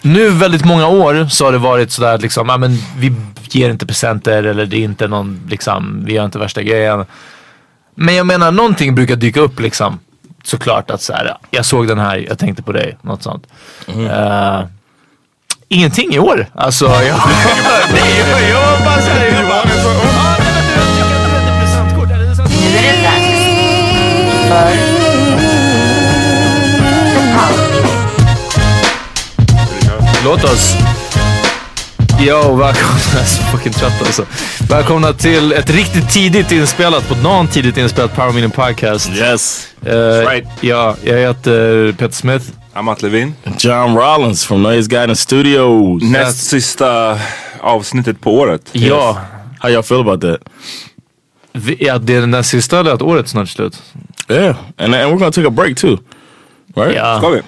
Nu väldigt många år så har det varit sådär liksom, ja, men vi ger inte presenter eller det är inte någon, liksom, vi gör inte värsta grejen. Men jag menar någonting brukar dyka upp liksom. Såklart att så här, jag såg den här, jag tänkte på dig, något sånt. Mm. Uh, ingenting i år. Alltså, jag... såhär. Nu är det dags för Låt oss... Yo, välkomna. Jag är så fucking trött alltså. Välkomna till ett riktigt tidigt inspelat, på dagen tidigt inspelat Power Meeting Podcast. Yes. Uh, right. Ja, jag heter Peter Smith. I'm Matt Levin. John Rollins from Noise Guidance Studios. Näst sista avsnittet på året. Ja. Yes. How y'all feel about that? Ja, det är den där sista eller att året snart slut? Yeah, and, and we're gonna take a break too. Right? Ja. Ska vi?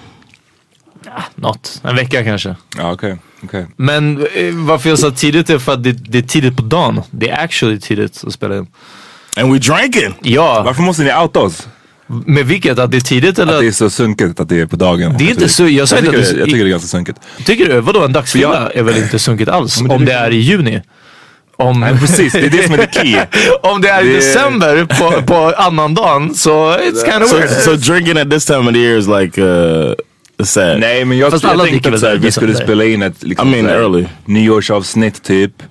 Ja, något. En vecka kanske. Ja. Okay. Okay. Men eh, varför jag sa tidigt är för att det, det, är tidigt på dagen. Det är actually tidigt att spela in. And we drinking! Ja. Varför måste ni outa oss? Med vilket? Att det är tidigt eller? Att det är så sunkigt att det är på dagen. Det är inte så, jag, jag, tycker, det, jag tycker det är ganska sunkigt. Tycker du? Vadå en dagsfylla är väl inte sunkigt alls? det om det är i juni? Om... Nej, precis, det är det som är the key. om det är i december på, på annandagen så it's kind of so, weird. So drinking at this time of the year is like uh, sad. Nej men jag, Fast jag tänkte att såhär, vi skulle spela in ett liksom, I mean, early. nyårsavsnitt typ.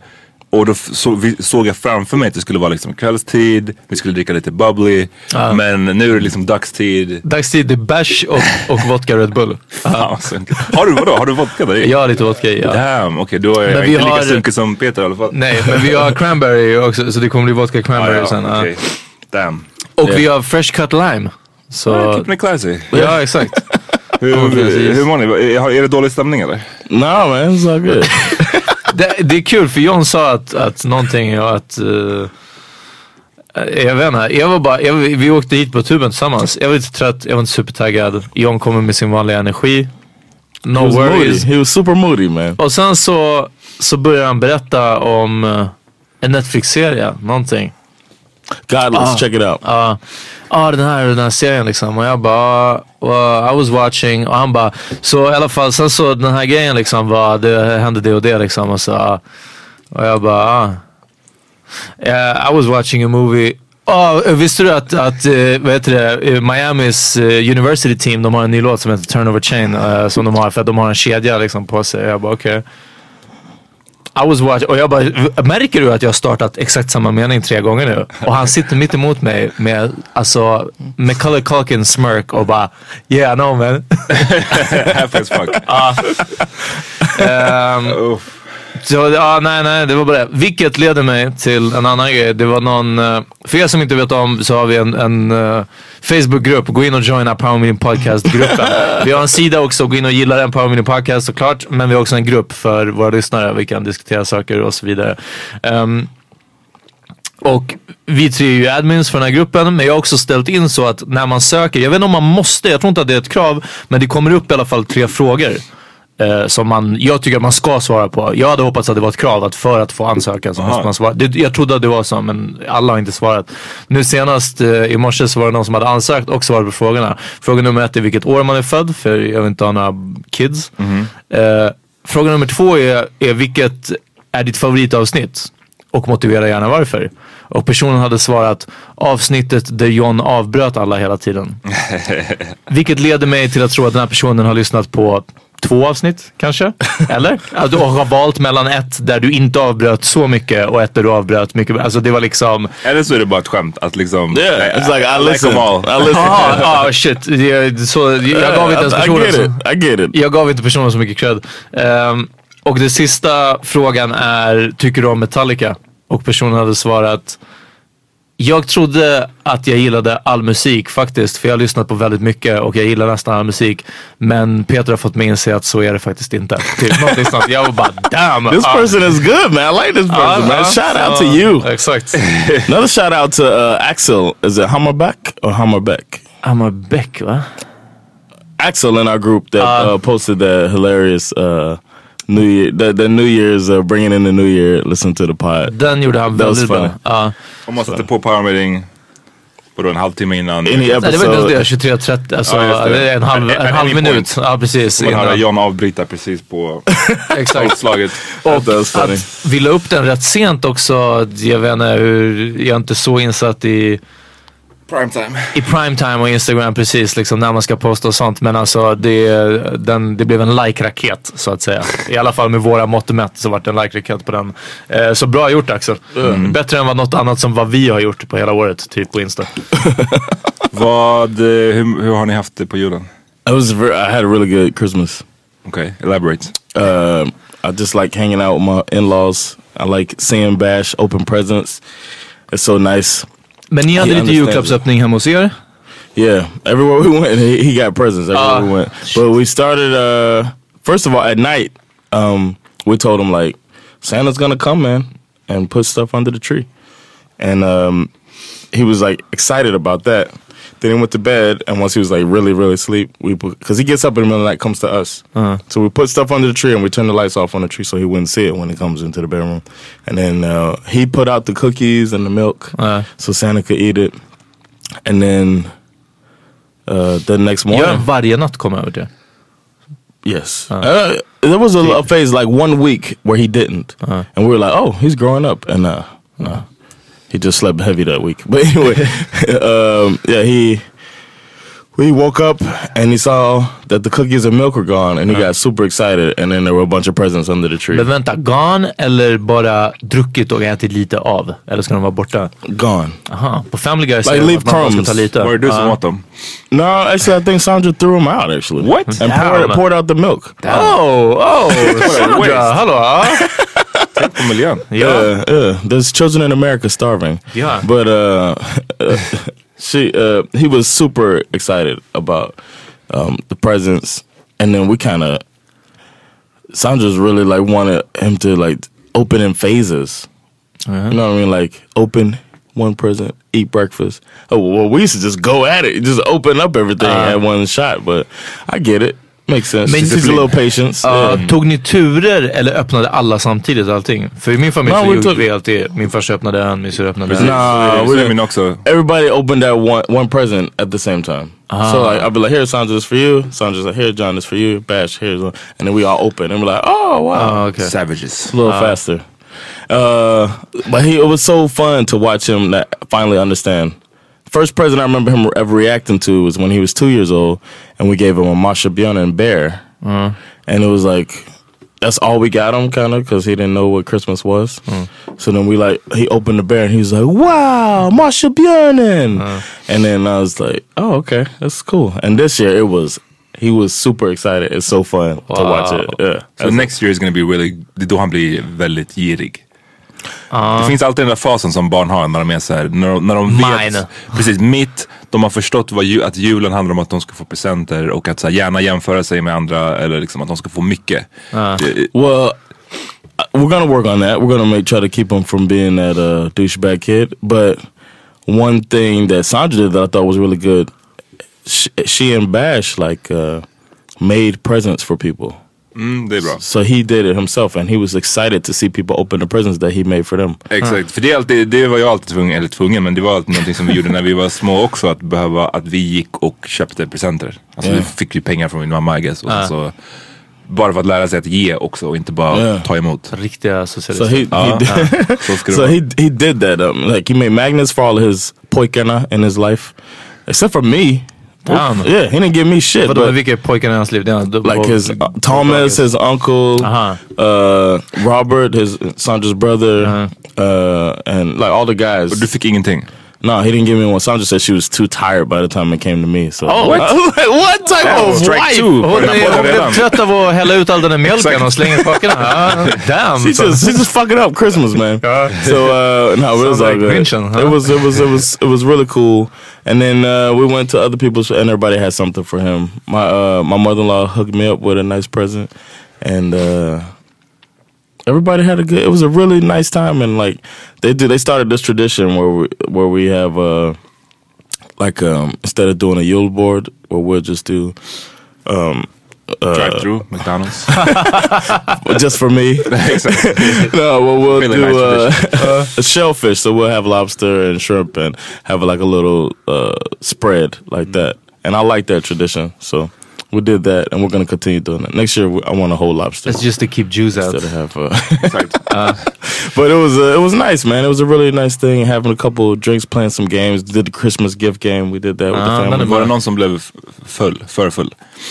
Och då så, vi, såg jag framför mig att det skulle vara liksom kvällstid, vi skulle dricka lite bubbly. Ah. Men nu är det liksom dagstid. Dagstid, det är bärs och, och vodka Red Bull. Ah. har du vadå? Har du vodka där Jag har lite vodka i, ja. Damn, okej okay, då är men jag inte har... lika sunkig som Peter i alla fall. Nej, men vi har cranberry också så det kommer bli vodka cranberry ah, ja, sen. Okay. Damn. Och yeah. vi har fresh cut lime. Så... Ah, keep me classy. Ja, exakt. hur, hur mår ni? Är det dålig stämning eller? No man, it's all good. det, det är kul för John sa att, att någonting att uh, jag vet inte, jag var bara, jag, vi åkte hit på tuben tillsammans. Jag var lite trött, jag var inte supertaggad. John kommer med sin vanliga energi. No He was moody. worries. He was super moody man. Och sen så, så började han berätta om uh, en Netflix-serie, någonting. Godless, Ah. check it out. Ja, ah, den här den här serien liksom. Och jag bara, well, I was watching. Och han bara, så i alla fall, sen så den här grejen liksom var, det hände det och det liksom. Och, så, och jag bara, ah. Yeah, I was watching a movie. Oh, visste du att, att uh, vad heter det, eh, Miamis eh, University Team, de har en ny låt som heter Turnover Chain. eh, som de har för att de har en kedja liksom på sig. Jag bara okej. I was watching, och jag bara, märker du att jag har startat exakt samma mening tre gånger nu? Och han sitter mitt emot mig med, alltså, Macaulay Culkin smirk och bara, yeah I know man. Happy as fuck. Ehm, Uff så, ja, nej, nej, det var bara det. Vilket leder mig till en annan grej. Det var någon, eh, för er som inte vet om så har vi en, en eh, Facebookgrupp. Gå in och joina Power Meeting Podcast-gruppen. vi har en sida också, gå in och gilla den Power Meeting Podcast såklart. Men vi har också en grupp för våra lyssnare. Vi kan diskutera saker och så vidare. Um, och vi tre är ju admins för den här gruppen, men jag har också ställt in så att när man söker, jag vet inte om man måste, jag tror inte att det är ett krav, men det kommer upp i alla fall tre frågor. Eh, som man, jag tycker att man ska svara på. Jag hade hoppats att det var ett krav att för att få ansökan så Aha. måste man svara. Det, jag trodde att det var så men alla har inte svarat. Nu senast eh, i morse så var det någon som hade ansökt och svarade på frågorna. Fråga nummer ett är vilket år man är född för jag vill inte ha några kids. Eh, fråga nummer två är, är vilket är ditt favoritavsnitt? Och motivera gärna varför. Och personen hade svarat avsnittet där John avbröt alla hela tiden. Vilket leder mig till att tro att den här personen har lyssnat på två avsnitt kanske? Eller? Att du har valt mellan ett där du inte avbröt så mycket och ett där du avbröt mycket. Alltså det var liksom... Eller så är det bara ett skämt att liksom... Yeah, it's like I like listen. them all. I listen. Ah, ah shit. Jag, så, jag gav inte ens I, I personen get it. I get it. jag gav inte personen så mycket cred. Ehm, och den sista frågan är, tycker du om Metallica? Och personen hade svarat, jag trodde att jag gillade all musik faktiskt. För jag har lyssnat på väldigt mycket och jag gillar nästan all musik. Men Peter har fått mig inse att så är det faktiskt inte. Typ, någonting sånt. Jag var bara damn. This ah, person is good, man. I like this person, ah, man. ah, Shout out to you. Exakt. Another shout out to uh, Axel. Is it Hammerback or Hammerbeck? Hammar Beck va? Axel in our group that uh, posted the hilarious uh, New Year, the, the New Year's uh, bringing in the New Year. Listen to the pod. Den gjorde han That was väldigt bra. funny. Ja. Om man sätter på power meeting, vadå en halvtimme innan? Any Nej, det var inte episode. det, 23.30, alltså Ja, just det. det är en halv, At- en at halv any minut. point. Ja precis. Man hör innan. John avbryta precis på Exakt. utslaget. That was funny. Att vi la upp den rätt sent också. Jag vet inte hur, jag är inte så insatt i, Primetime. i primetime och Instagram precis liksom när man ska posta och sånt. Men alltså det, den, det blev en like-raket så att säga. I alla fall med våra mått mätt så vart det en like-raket på den. Eh, så bra gjort Axel. Bättre än vad något annat som vad vi har gjort på hela året, typ på Insta. Vad, eh, hur, hur har ni haft det på julen? It was very, I had a really good Christmas. Okej, elaborate. Uh, I just like hanging out with my in-laws. I like seeing Bash open presents. It's so nice. Men ni hade lite julklappsöppning hemma hos er? Yeah, everywhere we went, he, he got presents everywhere Ah, we went. But we started. Uh, first of all, at night, um, we told him like Santa's gonna come, man, and put stuff under the tree, and um, he was like excited about that. Then he went to bed, and once he was like really, really asleep, we because he gets up in the middle of the night, comes to us, so we put stuff under the tree and we turn the lights off on the tree so he wouldn't see it when he comes into the bedroom, and then uh, he put out the cookies and the milk. Uh. so Santa could eat it, and then uh, the next morning. Gör varje natt komma över till Yes. Uh, there was a, a phase like one week where he didn't, and we were like, "Oh, he's growing up," and uh, no, he just slept heavy that week. But anyway, um, yeah, he we woke up and he saw that the cookies and milk were gone, and he got super excited. And then there were a bunch of presents under the tree. Men vänta, gone eller bara druckit och ätit lite av? Eller ska de vara borta? gone. Aha, på Family Guy Like säger de leave att man bara ska crumbs. ta lite. Var det du som Ja. åt dem? No, actually, I think Sandra threw them out actually. What? And poured, poured out the milk. Oh, oh, Sandra, waste. hallå? Tänk på miljön. Ja. Yeah, yeah. There's children in America starving. Yeah. But uh, she, uh, he was super excited about um, the presents, and then we kind of Sandra's really like wanted him to like open in phases. You know what I mean? Like open one present, eat breakfast. Oh well, we used to just go at it, just open up everything at one shot. But I get it, makes sense. Men- Just a little patience. Ja, Yeah. Tog ni turer eller öppnade alla samtidigt allting? För i min familj No, så we gjorde vi alltid, min farsa öppnade en, min syrra öppnade en. Nah, Så we är min också. Everybody opened that one one present at the same time. So like I'd be like, "Here, Sandra, this for you." Sandra's like, "Here, John, this for you." Bash, here's one, and then we all open, and we're like, "Oh wow!" Ah, okay. Savages. a little faster. Uh, but he it was so fun to watch him finally understand. First present I remember him ever reacting to was when he was two years old, and we gave him a Masha Björnen bear, uh-huh. and it was like that's all we got him, kind of, because he didn't know what Christmas was. Hmm. So then we like he opened the bear and he was like, "Wow, Masha Björnen," uh-huh. and then I was like, "Oh, okay, that's cool." And this year it was. He was super excited. It's so fun to watch it. Yeah. So next year is gonna be really, det är då han blir väldigt girig. Det finns alltid den där fasen som barn har när de är såhär, när de, när de vet, precis mitt, de har förstått vad ju, att julen handlar om att de ska få presenter och att så här, gärna jämföra sig med andra eller liksom att de ska få mycket. Det- Well, uh, we're gonna work on that. We're gonna make try to keep him from being that uh, douchebag kid. But one thing that Sandra did that I thought was really good, she, she and Bash like uh, made presents for people. Mm, det är bra. So he did it himself, and he was excited to see people open the presents that he made for them. Exakt, för det, är alltid, det var jag alltid tvungen, eller tvungen, men det var alltid någonting som vi gjorde när vi var små också. Att behöva, att vi gick och köpte presenter. Alltså Ja. vi fick ju pengar från min mamma I guess. Och sen så, bara för att lära sig att ge också och inte bara Ja. ta emot. Riktiga So socialister. he, Ja. he did, so he he did that. Um, like he made magnets for all his pojkarna in his life, except for me. Damn. Yeah, he didn't give me shit. Vadå, but- vilka är pojkarna i hans liv? Det är, like his uh, Thomas, his uncle, Uh-huh. uh, Robert, his Sandra's brother, uh and like all the guys. Och du fick ingenting? No, he didn't give me one. Sandra said she was too tired by the time it came to me. So Oh, what? what type Oh, of strike wife? two. Hon, är, blev trött av att hälla ut all den där mjölken och slänga spakarna. Ah, damn. She Så- just she just fucking up Christmas, man. So uh, no, it was like good. München, huh? It was it was it was it was really cool. And then uh, we went to other people's, and everybody had something for him. My uh, my mother in law hooked me up with a nice present, and uh, everybody had a good. It was a really nice time, and like they did, they started this tradition where we where we have uh, like um, instead of doing a Yule board, where we'll just do Drive-through, McDonalds. just for me. No, well, we'll Really do nice uh, a shellfish. So we'll have lobster and shrimp and have like a little uh, spread like that. And I like that tradition. So we did that, and we're gonna continue doing that. Next year, I want a whole lobster. It's just to keep Jews out. Instead of have, uh, Exakt. but it was uh, it was nice, man. It was a really nice thing. Having a couple of drinks, playing some games. Did the Christmas gift game. We did that with Ah, the family. Var det någon som blev full? För full?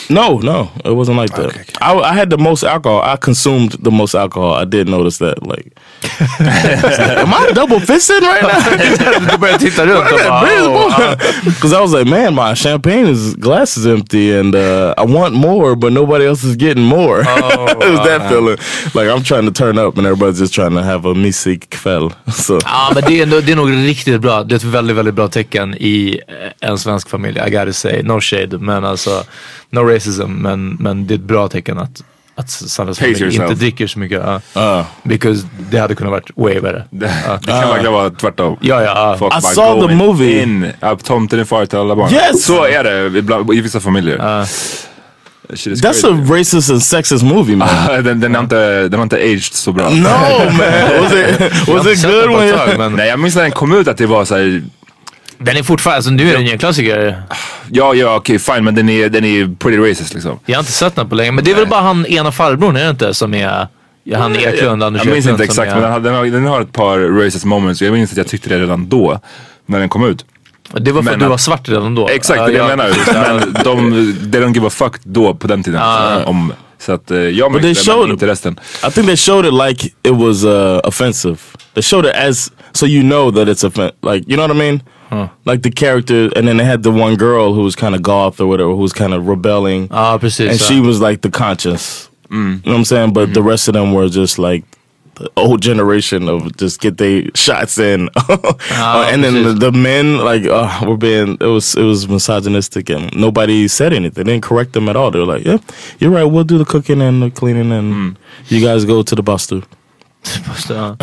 No, no, it wasn't like that. Okay, okay. I, I had the most alcohol. I consumed the most alcohol. I did notice that. Like, am I double fisting right now? Du börjar titta runt och bara. Because I was like, man, my champagne is glass is empty, and uh, I want more, but nobody else is getting more. it was that feeling. Like I'm trying to turn up, and everybody's just trying to have a mysig kväll. So Ja men det är, ändå, det är nog riktigt bra. Det är ett väldigt, väldigt bra tecken i eh, en svensk familj. I gotta say, no shade. Men alltså, no racism. Men, men det är ett bra tecken att, att Sandras Pace familj yourself. inte dricker så mycket. ja. uh, Because det hade kunnat varit way better. Det, det kan verkligen vara tvärtom. Ja, ja. ja. Folk I bara saw the movie. In. Ja, tomten är far till alla barn. Yes! Så är det ibland, i vissa familjer. That's crazy. a racist and sexist movie, man. den, den, har inte, den har inte aged så bra. no, man. Was it was it good when? tag, men Nej jag minns när den kom ut att det var såhär, Den är fortfarande, alltså nu är den ju en klassiker. ja ja okej fine men den är, den är pretty racist liksom. Jag har inte sett den på länge. Men det är väl bara han ena farbrorn, är det inte? Som är han Eklund, Anders Jag minns inte exakt är, men den har, den, har, den har ett par racist moments jag minns att jag tyckte det redan då. När den kom ut. Det var för men att du var svart redan då. Exakt, det är det jag ja, menar. Men de, they don't give a fuck då på den tiden. Ah. Om, så att eh, jag märkte det, men inte resten. I think they showed it like it was uh, offensive. They showed it as so you know that it's offen- like you know what I mean. Like the character, and then they had the one girl who was kind of goth or whatever, who was kind of rebelling, precis. and she was like the conscious. You know what I'm saying? But the rest of them were just like the old generation of just get their shots in, Uh, and then the, the men like uh, were being it was it was misogynistic and nobody said anything. They didn't correct them at all. They were like, "Yeah, you're right. We'll do the cooking and the cleaning, and you guys go to the buster." Ja.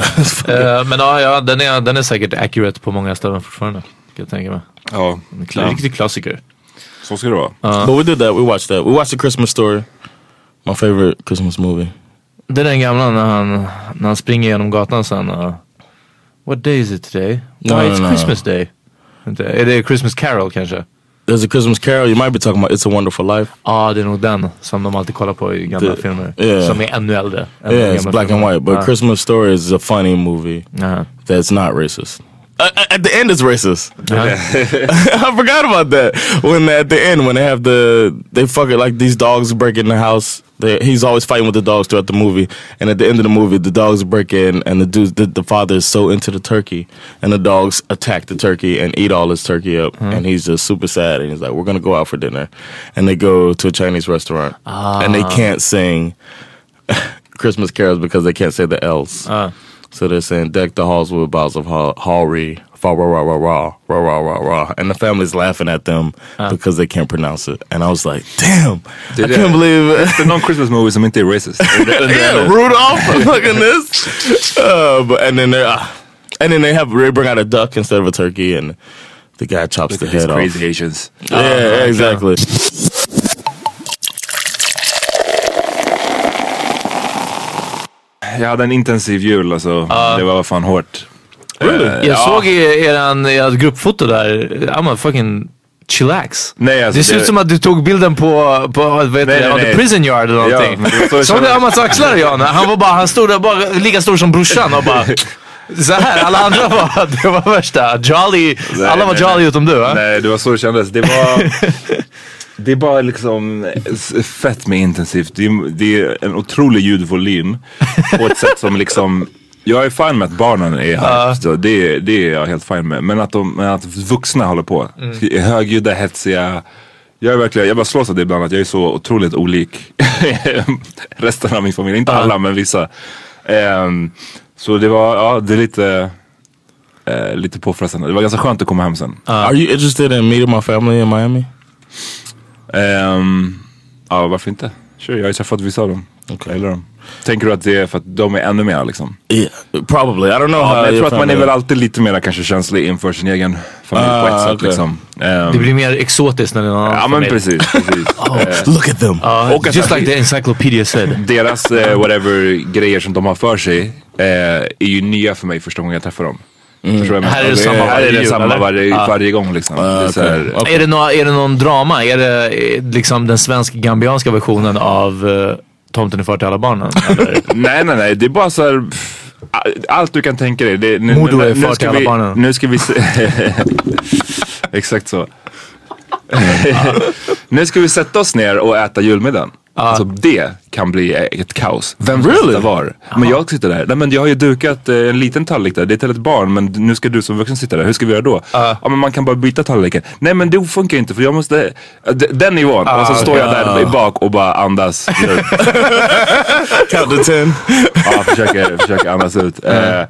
Eh, men ja, ja den, är, den är säkert accurate på många ställen fortfarande. Kan jag tänka mig. Ja, En kla- Riktig klassiker. så ska det vara. But we did that. We watched that. We watched the Christmas story. My favorite Christmas movie. Det är den gamla när han, när han springer genom gatan sen. Uh, What day is it today? No, Why no, it's no. Christmas day. Inte- Är det Christmas Carol kanske? There's a Christmas Carol. You might be talking about It's a Wonderful Life. Ja, det är nog den som de alltid kollar på i gamla Det- filmer. yeah. Som är ännu äldre. än Yeah, it's black and filmerna. white. But Ja. Christmas Story is a funny movie Ja. that's not racist. Uh, at the end, it's racist. I forgot about that. When at the end, when they have the they fuck it like these dogs break in the house. They, he's always fighting with the dogs throughout the movie, and at the end of the movie, the dogs break in, and the dude, the, the father is so into the turkey, and the dogs attack the turkey and eat all his turkey up, and he's just super sad, and he's like, "We're gonna go out for dinner," and they go to a Chinese restaurant, and they can't sing Christmas carols because they can't say the L's. Ah. So they're saying, deck the halls with boughs of hawry, fa ra ra ra ra, ra ra ra ra. And the family's laughing at them uh. because they can't pronounce it. And I was like, damn, Did I they, can't believe it. It's the non Christmas movies, I mean, they're racist. yeah, Rudolph, fucking at this. Uh, but, and then they uh, and then they have, they bring out a duck instead of a turkey and the guy chops look the head off. crazy Asians. Yeah, uh-huh. exactly. Yeah. Jag hade en intensiv jul alltså. Det var fan hårt. Really? Eh, Jag ja. såg i eran, ert gruppfoto där. I'm a fucking chillax. Nej, alltså, det ser ut som att du tog bilden på, på vad heter Nej, det, nej, the prison yard eller Ja, någonting. jag Såg du. Amas axlar Jan? Han var bara, han stod där bara lika stor som brorsan och bara så här, alla andra var, det var värsta. Jolly, Nej, alla var nej, jolly nej. utom du va? Nej, det var så det kändes. Det var... Det är bara liksom s- fett med intensivt. Det är, det är en otrolig ljudvolym på ett sätt som liksom jag är fine med att barnen är här. Så det, det är jag helt fine med. Men att, de, men att vuxna håller på. Är högljudda, hetsiga. Jag är verkligen, jag bara slås av det ibland att jag är så otroligt olik resten av min familj. Inte alla men vissa. Ehm, så det var, ja det är lite, eh, lite påfrestande. Det var ganska skönt att komma hem sen. Are you interested in meeting my family in Miami? Ehm, ja, varför inte? Sure, jag har ju träffat vissa av dem. Jag gillar dem. Tänker du att det är för att de är ännu mer liksom? Yeah, probably. I don't know Ja, jag tror att man är väl alltid lite mer kanske känslig inför sin egen familj på Ah, ett sätt okej. liksom. Ehm, Det blir mer exotiskt när det är någon annan ja men precis. precis. Eh, Look at them. Ja, Och just like the encyclopedia said. deras eh, whatever grejer som de har för sig eh, är ju nya för mig första gången jag träffar dem. Menar? Här är det samma här är varje det samma varje, varje gång liksom. det är så här, okay. Är det, nå är det någon drama? Är det eh, liksom den svensk-gambianska versionen av uh, Tomten är far till alla barnen? Nej, nej, nej. Det är bara så här. Allt du kan tänka dig. Det, nu, Modo nu, är far ska till alla vi, barnen. Nu ska vi se. Exakt så. nu ska vi sätta oss ner och äta julmiddagen. Alltså det kan bli ett kaos. Vem Really? var? Men jag sitter där. Nej men jag har ju dukat eh, en liten tallrik där. Det är till ett barn men nu ska du som vuxen sitta där. Hur ska vi göra då? Ja men man kan bara byta tallriken. Nej men det funkar inte för jag måste... D- Den nivån. och så står jag där i bak och bara andas. Ten. Ja, försöker, försöker andas ut. Eh,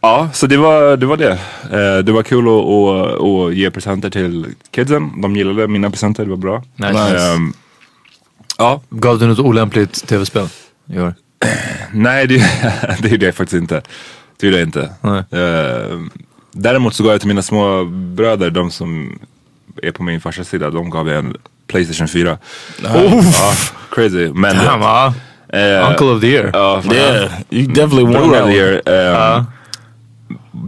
ja, så det var det. Var det. Eh, det var kul att, att, att ge presenter till kidsen. De gillade mina presenter, det var bra. Nice. Ehm, ja, Gav du något olämpligt tv-spel i år? nej det, det är det faktiskt inte. Det är det inte. Eh, däremot så gav jag till mina små bröder, de som är på min farsas sida, de gav jag en Playstation 4. Ja, crazy. Men Damn, eh, Uncle of the year. Fan, Yeah, you definitely won that one.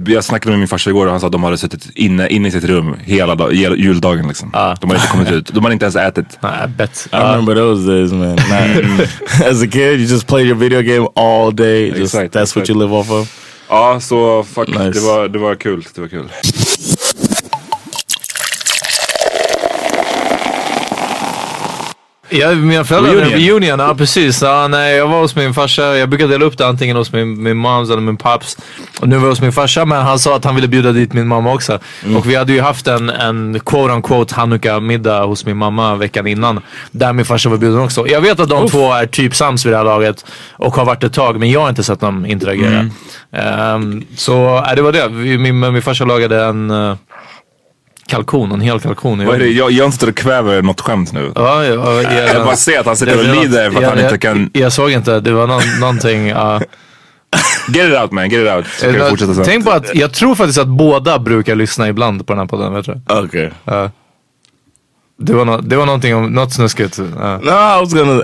Jag snackade med min farsa igår och han sa att de hade suttit inne, inne i sitt rum hela, dag, juldagen liksom. De hade inte kommit ut. De hade inte ens ätit. Nej, bet. I remember those days, man. Nah. As a kid, you just played your video game all day. Just, Exact, that's what you live off of. Ja, så fuck. Nice. Det, var, det var kul. Det var kul. Ja, mina föräldrar Reunion. reunion. ja precis. Ja, nej, jag var hos min farsa, jag brukar dela upp det antingen hos min, min moms eller min paps. Och nu var jag hos min farsa men han sa att han ville bjuda dit min mamma också. Och vi hade ju haft en, en quote unquote hanukka-middag hos min mamma veckan innan. Där min farsa var bjuden också. Jag vet att de två är typ sams vid det här laget och har varit ett tag men jag har inte sett dem interagera. Ehm, så äh, det var det. Min, min farsa lagade en uh, kalkon, en hel kalkon. Vad är det? Jag, jag sitter och kväver något skämt nu. Ja, ja, ja, ja, Jag bara ser att han sitter och det lider för att han jag, inte kan... Jag, jag såg inte, det var någon, någonting. ja. Get it out man, get it out. Sen. Tänk på att jag tror faktiskt att båda brukar lyssna ibland på den här podden. Vet du? Okay. Ja. det, var no, det var någonting om, något snuskigt. Ja. No, I was gonna.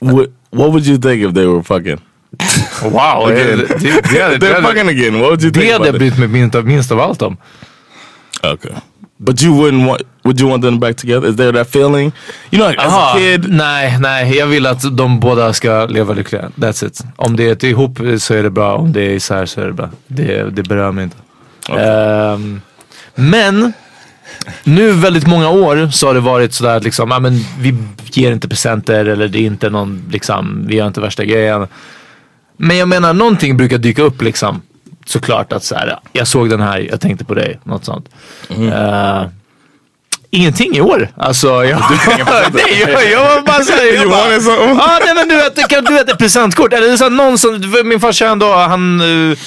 What, what would you think if they were fucking? Wow, det, det, det, det, They're det, fucking again. What would you det think? hade jag brytt mig minst, av- minst av allt om. Okay. But you wouldn't want? Would you want them back together? Is there that feeling? You know, like, as a Aha, kid. Nej, nej, jag vill att de båda ska leva lyckliga. That's it. Om det är ett ihop så är det bra, om det är isär så är det bra. Det, det berör mig inte. Ehm, men nu väldigt många år så har det varit sådär att liksom, ja, men vi ger inte presenter eller det är inte någon, liksom, vi gör inte värsta grejen. Men jag menar, någonting brukar dyka upp liksom. Såklart att så här, jag såg den här, jag tänkte på dig, något sånt. Eh, Ingenting i år. Alltså, jag, nej, jag, jag var bara såhär. Bara, wanted something? Ja, nej men du vet, kan, du vet ett presentkort. Eller så här, någon som, min farsa ändå, han, eh,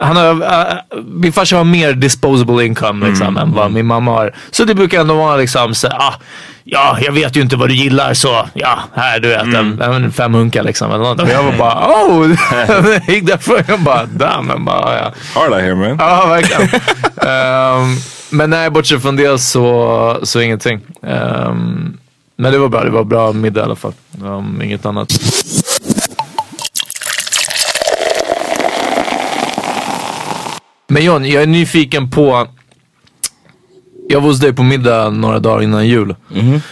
han har, eh, min farsa har mer disposable income liksom, än vad min mamma har. Så det brukar ändå vara liksom så ah, ja, jag vet ju inte vad du gillar så ja, här du vet, en, en fem hunkar liksom. Eller något. Och jag var bara, oh! jag gick därifrån, jag bara, damn. Jag bara, ja. Hard out here man. Ja, verkligen. Ehm, men nej, bortsett från det så, så ingenting. Ehm, men det var bra, det var bra middag i alla fall. Om inget annat. Men John, jag är nyfiken på jag var hos dig på middag några dagar innan jul.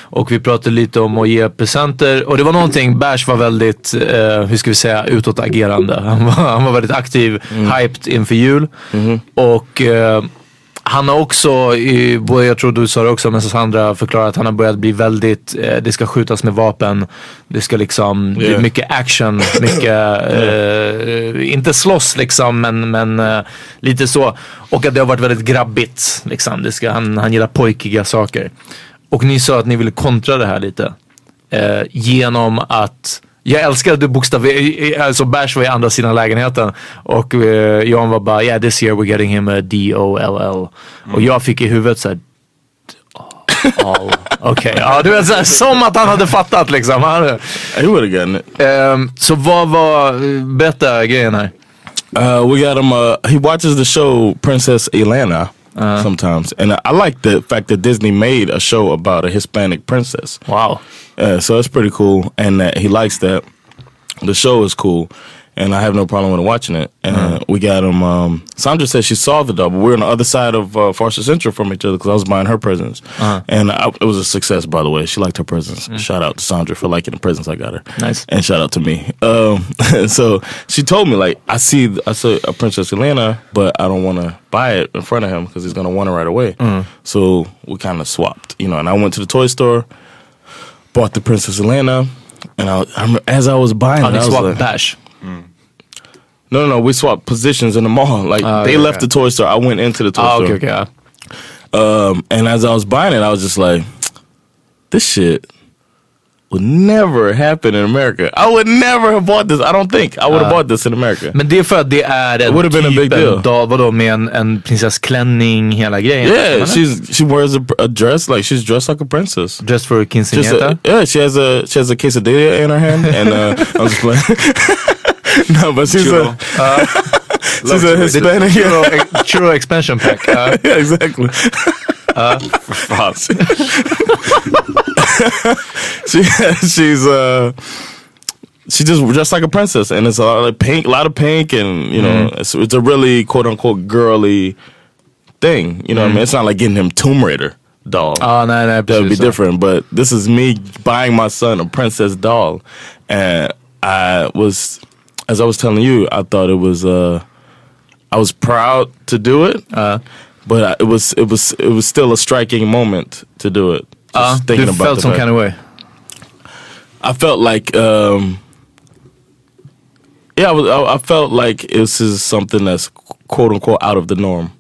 Och vi pratade lite om att ge presenter. Och det var någonting, Bärs var väldigt, eh, hur ska vi säga, utåtagerande. Han var, han var väldigt aktiv, hyped inför jul. Och eh, han har också, jag tror du sa det också, men Sandra förklarat att han har börjat bli väldigt, eh, det ska skjutas med vapen. Det ska liksom, det är Yeah. mycket action, mycket, eh, inte slåss liksom, men, men eh, lite så. Och att det har varit väldigt grabbigt. Liksom. Det ska, han, han gillar pojkiga saker. Och ni sa att ni ville kontra det här lite. Eh, genom att jag älskar att du bokstaver, alltså Bash var i andra sidan lägenheten och eh, Jan var bara yeah this year we're getting him a D-O-L-L. Och jag fick i huvudet såhär. Okej, ja du vet såhär, som att han hade fattat liksom. Han, would gotten it. ehm, så vad var, berätta grejen här. Uh, we got him. Uh, he watches the show Princess Elena sometimes, and I, I like the fact that Disney made a show about a Hispanic princess. Wow. Uh, so it's pretty cool, and uh, he likes that. The show is cool, and I have no problem with watching it. And we got him. Um, Sandra said she saw the double. We're on the other side of uh, Farsa Central from each other because I was buying her presents, and I, it was a success. By the way, she liked her presents. Shout out to Sandra for liking the presents I got her. Nice. And shout out to me. Um, so she told me like I see I saw a Princess Elena, but I don't want to buy it in front of him because he's gonna want it right away. So we kind of swapped, you know. And I went to the toy store, bought the Princess Elena, and I, I as I was buying Ja, it, I was like, Bash. No, no, no, we swapped positions in the mall. Like Ah, they okay, left okay. the toy store, I went into the toy Ah, store. okej. ja. Um, and as I was buying it, I was just like, this shit would never happen in America. I would never have bought this. I don't think I would have bought this in America. Men det är för att det är en would have been a big deal. en dag, vadå med en, en prinsessklänning, hela grejen? yeah, she's she wears a, a dress like she's dressed like a princess. Just for Just quinceañera? a, yeah, she has a she has a quesadilla in her hand, and uh, I'm just playing. no, but she's a she's a Hispanic. Churro, ex- churro expansion pack. ja. Uh. yeah, exactly. Uh. she she's uh she just dressed like a princess and it's a lot of pink a lot of pink and you know mm-hmm. it's, it's a really quote unquote girly thing you know what I mean mm-hmm. it's not like getting him Tomb Raider doll Oh no, nej, that would be precis. different but this is me buying my son a princess doll and I was as I was telling you I thought it was uh I was proud to do it Uh, but I, it was it was it was still a striking moment to do it. Just ja, thinking about felt some fact- kind of way. I felt like, um, yeah, I, was, I, I felt like this is something that's quote unquote out of the norm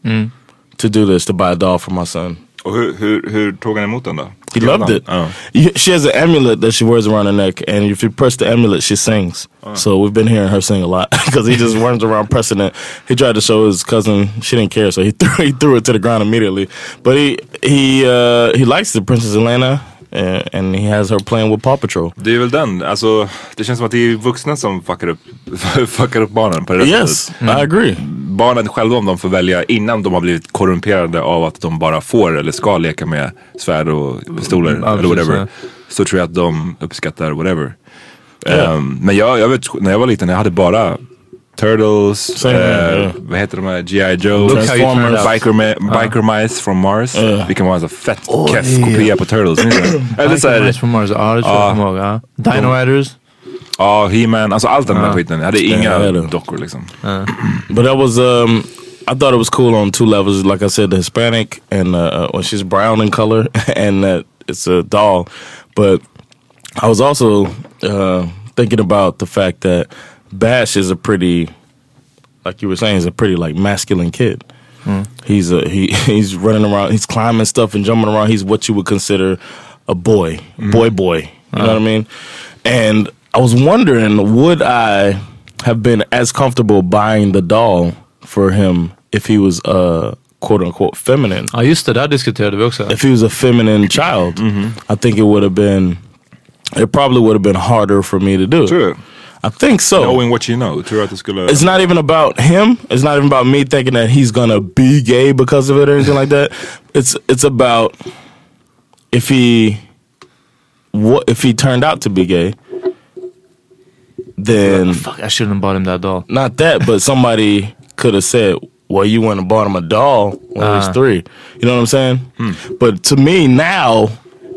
to do this to buy a doll for my son. Och hur, hur, hur tog han emot den då? He loved it. You- She has an amulet that she wears around her neck, and if you press the amulet, she sings. So we've been hearing her sing a lot because he just runs around pressing it. He tried to show his cousin, she didn't care, so he threw he threw it to the ground immediately. But he he uh, he likes the Princess Elena, uh, and he has her playing with Paw Patrol. Det är väl den, alltså det känns som att det är vuxna som fuckar upp, fuckar upp barnen på det Yes, sättet. I agree. Barnen själva om de får välja innan de har blivit korrumperade av att de bara får eller ska leka med svärd och pistoler Ja, eller whatever. ja. Så tror jag att de uppskattar whatever. Ehm, men jag, jag vet, när jag var liten, jag hade bara Turtles, Same eh, yeah. vad heter de här? G.I. Joe, out. Biker, ma- Biker Mice from Mars. Yeah. Vilken var en så fett Åh, keff är- kopia på Turtles. Eller så Michael här, Myers from Mars. Ja, det tror jag jag kommer ihåg. Ja. Dino Riders. Ja, He-Man, alltså allt den där skiten. Jag hade inga Ja, det är det. dockor liksom. But that was um I thought it was cool on two levels. Like I said, the Hispanic and uh, uh, when she's brown in color, and that it's a doll. But I was also uh, thinking about the fact that Bash is a pretty, like you were saying, he's a pretty like masculine kid. He's a he he's running around, he's climbing stuff and jumping around. He's what you would consider a boy, boy, boy. You know what I mean? And I was wondering, would I have been as comfortable buying the doll for him if he was uh quote unquote feminine? Ja just det, där diskuterade vi också. If he was a feminine child, I think it would have been. It probably would have been harder for me to do. Tror du? I think so. Knowing what you know, tror du att det skulle... It's not even about him. It's not even about me thinking that he's gonna be gay because of it or anything like that. It's it's about if he what if he turned out to be gay, then Fuck, I shouldn't have bought him that doll. not that, but somebody could have said, "Well, you went and bought him a doll when he was Ah. three. You know what I'm saying? But to me now,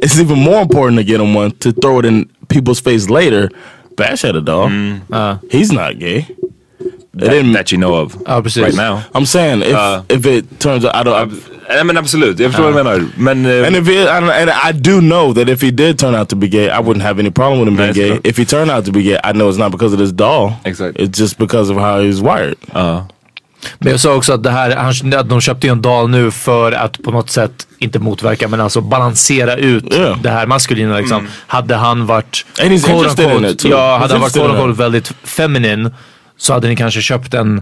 it's even more important to get him one to throw it in people's face later. Bash had a doll. He's not gay. It that, didn't that you know of. Ja precis. Right now. I'm saying if Uh, if it turns out I don't. Nej men absolut, jag förstår vad du menar. Men... eh, and if it, I don't, and I do know that if he did turn out to be gay, I wouldn't have any problem with him being gay. If he turned out to be gay, I know it's not because of this doll. Exactly. It's just because of how he's wired. ja. Men jag sa också att, det här, han, att de köpte ju en dal nu för att på något sätt, inte motverka, men alltså balansera ut Yeah. det här maskulina. Liksom. Hade han varit, And quote unquote, it too. ja, hade han varit quote väldigt feminin så hade ni kanske köpt en,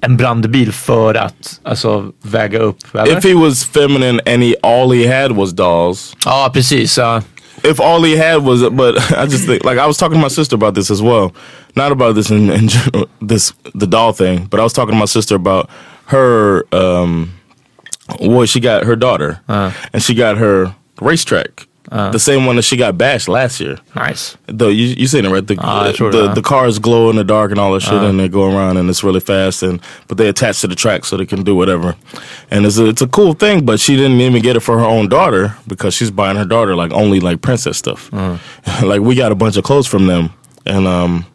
en brandbil för att alltså, väga upp. Eller? If he was feminine and he all he had was dolls, ja, precis. ja. if all he had was, but I just think like I was talking to my sister about this as well, not about this in, in general, this the doll thing, but I was talking to my sister about her. um Well, she got her daughter, and she got her racetrack, Uh. the same one that she got bashed last year. Nice. The you you seen it right? The ah, the, sure, the, uh. the cars glow in the dark and all that shit, uh. and they go around and it's really fast. And but they attach to the track so they can do whatever. And it's a, it's a cool thing. But she didn't even get it for her own daughter because she's buying her daughter like only like princess stuff. Uh. like we got a bunch of clothes from them, and um,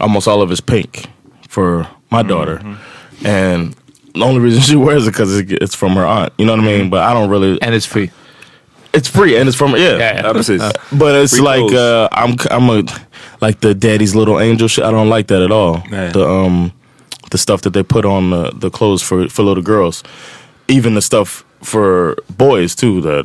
almost all of it's pink for my mm-hmm. daughter, and. The only reason she wears it because it's from her aunt. You know what I mean? Mm-hmm. But I don't really. And it's free. It's free and it's from yeah. Yeah, yeah. precis. But it's Free like clothes. uh, I'm I'm a like the daddy's little angel shit. I don't like that at all. Yeah. The um the stuff that they put on the, the clothes for for little girls, even the stuff for boys too. That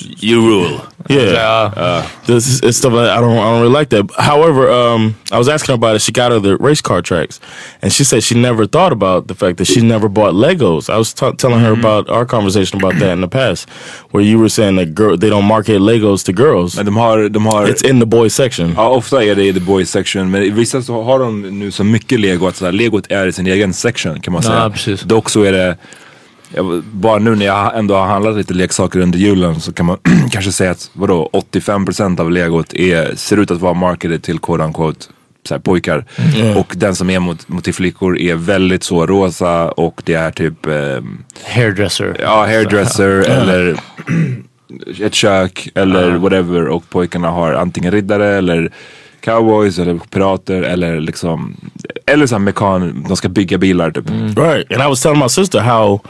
you rule. Yeah. Ja. This is it's stuff like I don't I don't really like that. However, um, I was asking her about it. She got her the race car tracks, and she said she never thought about the fact that she never bought Legos. I was telling her about our conversation about that in the past, where you were saying that girl they don't market Legos to girls. Men de har... De har It's in the boys section. Ja, ofta är det i the boys section, men vissa så har de nu så mycket lego att så här, legot är i sin egen section kan man Ja, säga. precis. Dock så är det, jag, bara nu när jag ändå har handlat lite leksaker under julen så kan man kanske säga att vadå, 85% av legot är, ser ut att vara marketed till quote unquote så pojkar. Och den som är mot, mot till flickor är väldigt så rosa och det är typ ehm, Hairdresser. Ja, hairdresser eller ett kök eller whatever och pojkarna har antingen riddare eller cowboys eller pirater eller liksom eller så mekan, de ska bygga bilar typ. Right. And I was telling my sister how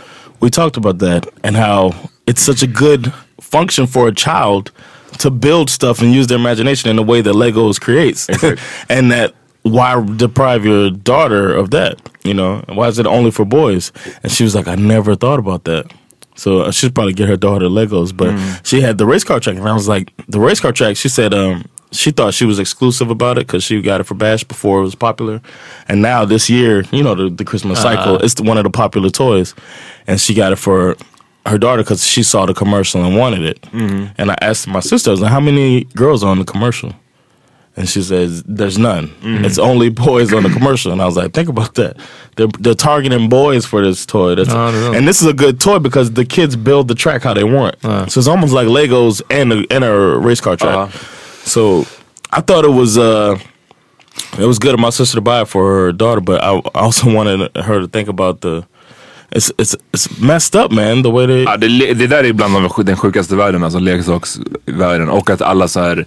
we talked about that and how it's such a good function for a child to build stuff and use their imagination in the way that Legos creates, and that why deprive your daughter of that? You know, why is it only for boys? And she was like, I never thought about that. So I should probably get her daughter Legos, but she had the race car track, and I was like, the race car track. She said, um, she thought she was exclusive about it because she got it for Bash before it was popular, and now this year, you know, the, the Christmas cycle, it's the, one of the popular toys, and she got it for her daughter because she saw the commercial and wanted it. And I asked my sister, I was like, how many girls are on the commercial? And she says, "There's none. It's only boys on the commercial." And I was like, "Think about that. They're they're targeting boys for this toy. That's, No, and this is a good toy because the kids build the track how they want. So it's almost like Legos and a, and a race car track. So I thought it was uh, it was good of my sister to buy it for her daughter, but I also wanted her to think about the. It's it's it's messed up, man. The way they Ja, det, det där är bland de, den sjukaste världen, alltså leksaksvärlden. Och att alla så här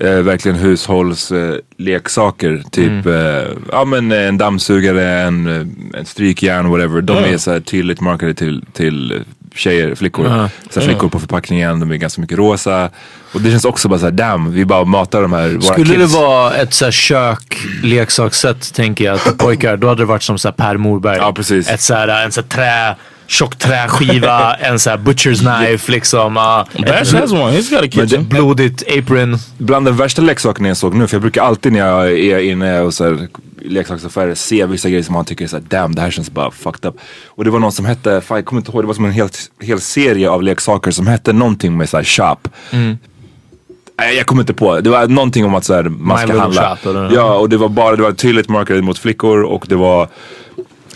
Eh, verkligen hushållsleksaker. typ eh, ja, men en dammsugare, en, eh, en strykjärn, whatever. De är så här tydligt markade till, till tjejer, flickor. Ja. Så här, flickor på förpackningen, de är ganska mycket rosa. Och det känns också bara såhär, damn, vi bara matar de här våra Skulle kids. det vara ett så här kök, leksakssätt tänker jag, till pojkar, då hade det varit som så här Per Morberg. Ja, precis. Ett så här, en så här trä, tjock träskiva, en så här butcher's knife liksom. Uh, Bash has one. He's got a kitchen. blodigt apron. Bland den värsta leksakerna jag såg nu, för jag brukar alltid när jag är inne och så här, leksaksaffärer se vissa grejer som man tycker är såhär, damn det här känns bara fucked up. Och det var någon som hette, fan jag kommer inte ihåg, det var som en hel, hel serie av leksaker som hette någonting med såhär shop. Nej, jag kommer inte på. Det var någonting om att så här, man My ska handla. Shop, ja, och det var bara, det var tydligt marketed mot flickor och det var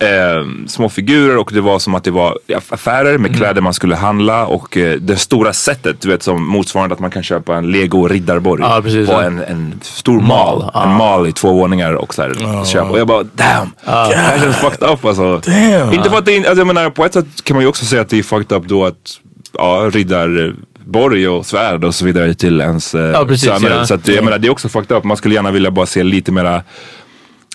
eh, små figurer och det var som att det var affärer Mm. med kläder man skulle handla och eh, det stora sättet, du vet som motsvarande att man kan köpa en lego riddarborg Ja, precis, på ja. en, en stor Mall, ja. En mall i två våningar och så här, köpa. Och jag bara damn, det här känns fucked up alltså. Damn. Inte för att det alltså, jag menar på ett sätt kan man ju också säga att det är fucked up då att ja, riddarborg och svärd och så vidare till ens eh, Ja, precis, söner. ja. Så att, jag menar det är också fucked up. Man skulle gärna vilja bara se lite mera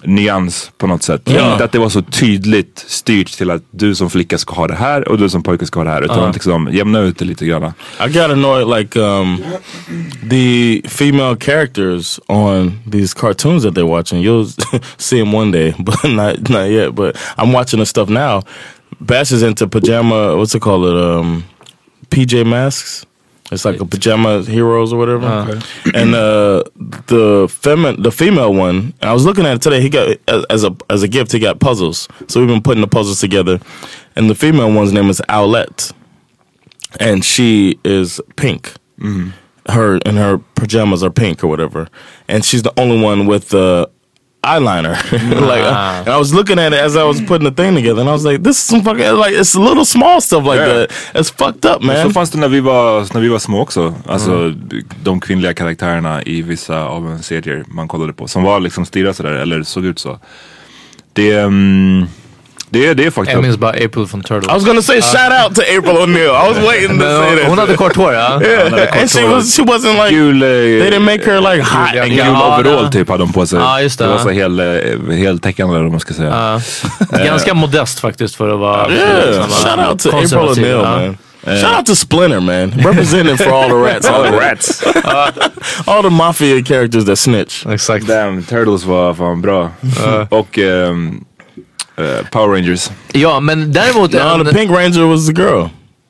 nyans på något sätt. Ja. Inte att det var så tydligt styrt till att du som flicka ska ha det här och du som pojke ska ha det här. Utan att liksom jämna ut det lite grann. I got annoyed like um, the female characters on these cartoons that they're watching. You'll see them one day, but not not yet. But I'm watching the stuff now. Bash is into pajama. What's it called? Um, PJ masks. It's like a pajama heroes or whatever. And uh, the femin the female one, I was looking at it today. He got as a as a gift. He got puzzles. So we've been putting the puzzles together. And the female one's name is Owlette, and she is pink. Her and her pajamas are pink or whatever, and she's the only one with the eyeliner. like, uh, and I was looking at it as I was putting the thing together, and I was like, "This is some fucking like it's little small stuff like Yeah. that. It's fucked up, Så man." fanns det när vi var, när vi var små också. Alltså de kvinnliga karaktärerna i vissa av en serier man kollade på. Som var liksom stirrade sådär eller såg ut så. Det, mm, det, är- det är fucked Jag up. minns bara April från Turtles. I was gonna say shout out to April O'Neil. I was waiting to say that. hon hade kort hår ja. Yeah, and she was she wasn't like Gul, eh, they didn't make her like hot. En gul overall typ hade de på sig. Ja, just det, var ja. så hel, eh, heltäckande eller vad man ska säga. Ja. Ganska modest faktiskt för att vara... Yeah, shout out to April konservativ, O'Neil, ja. man. Shout out to Splinter, man. Representing for all the rats. All the rats. all the mafia characters that snitch. Exakt. Damn, Turtles var fan bra. Och ehm, eh, Power Rangers. Ja, men däremot... No, en- the Pink Ranger was the girl.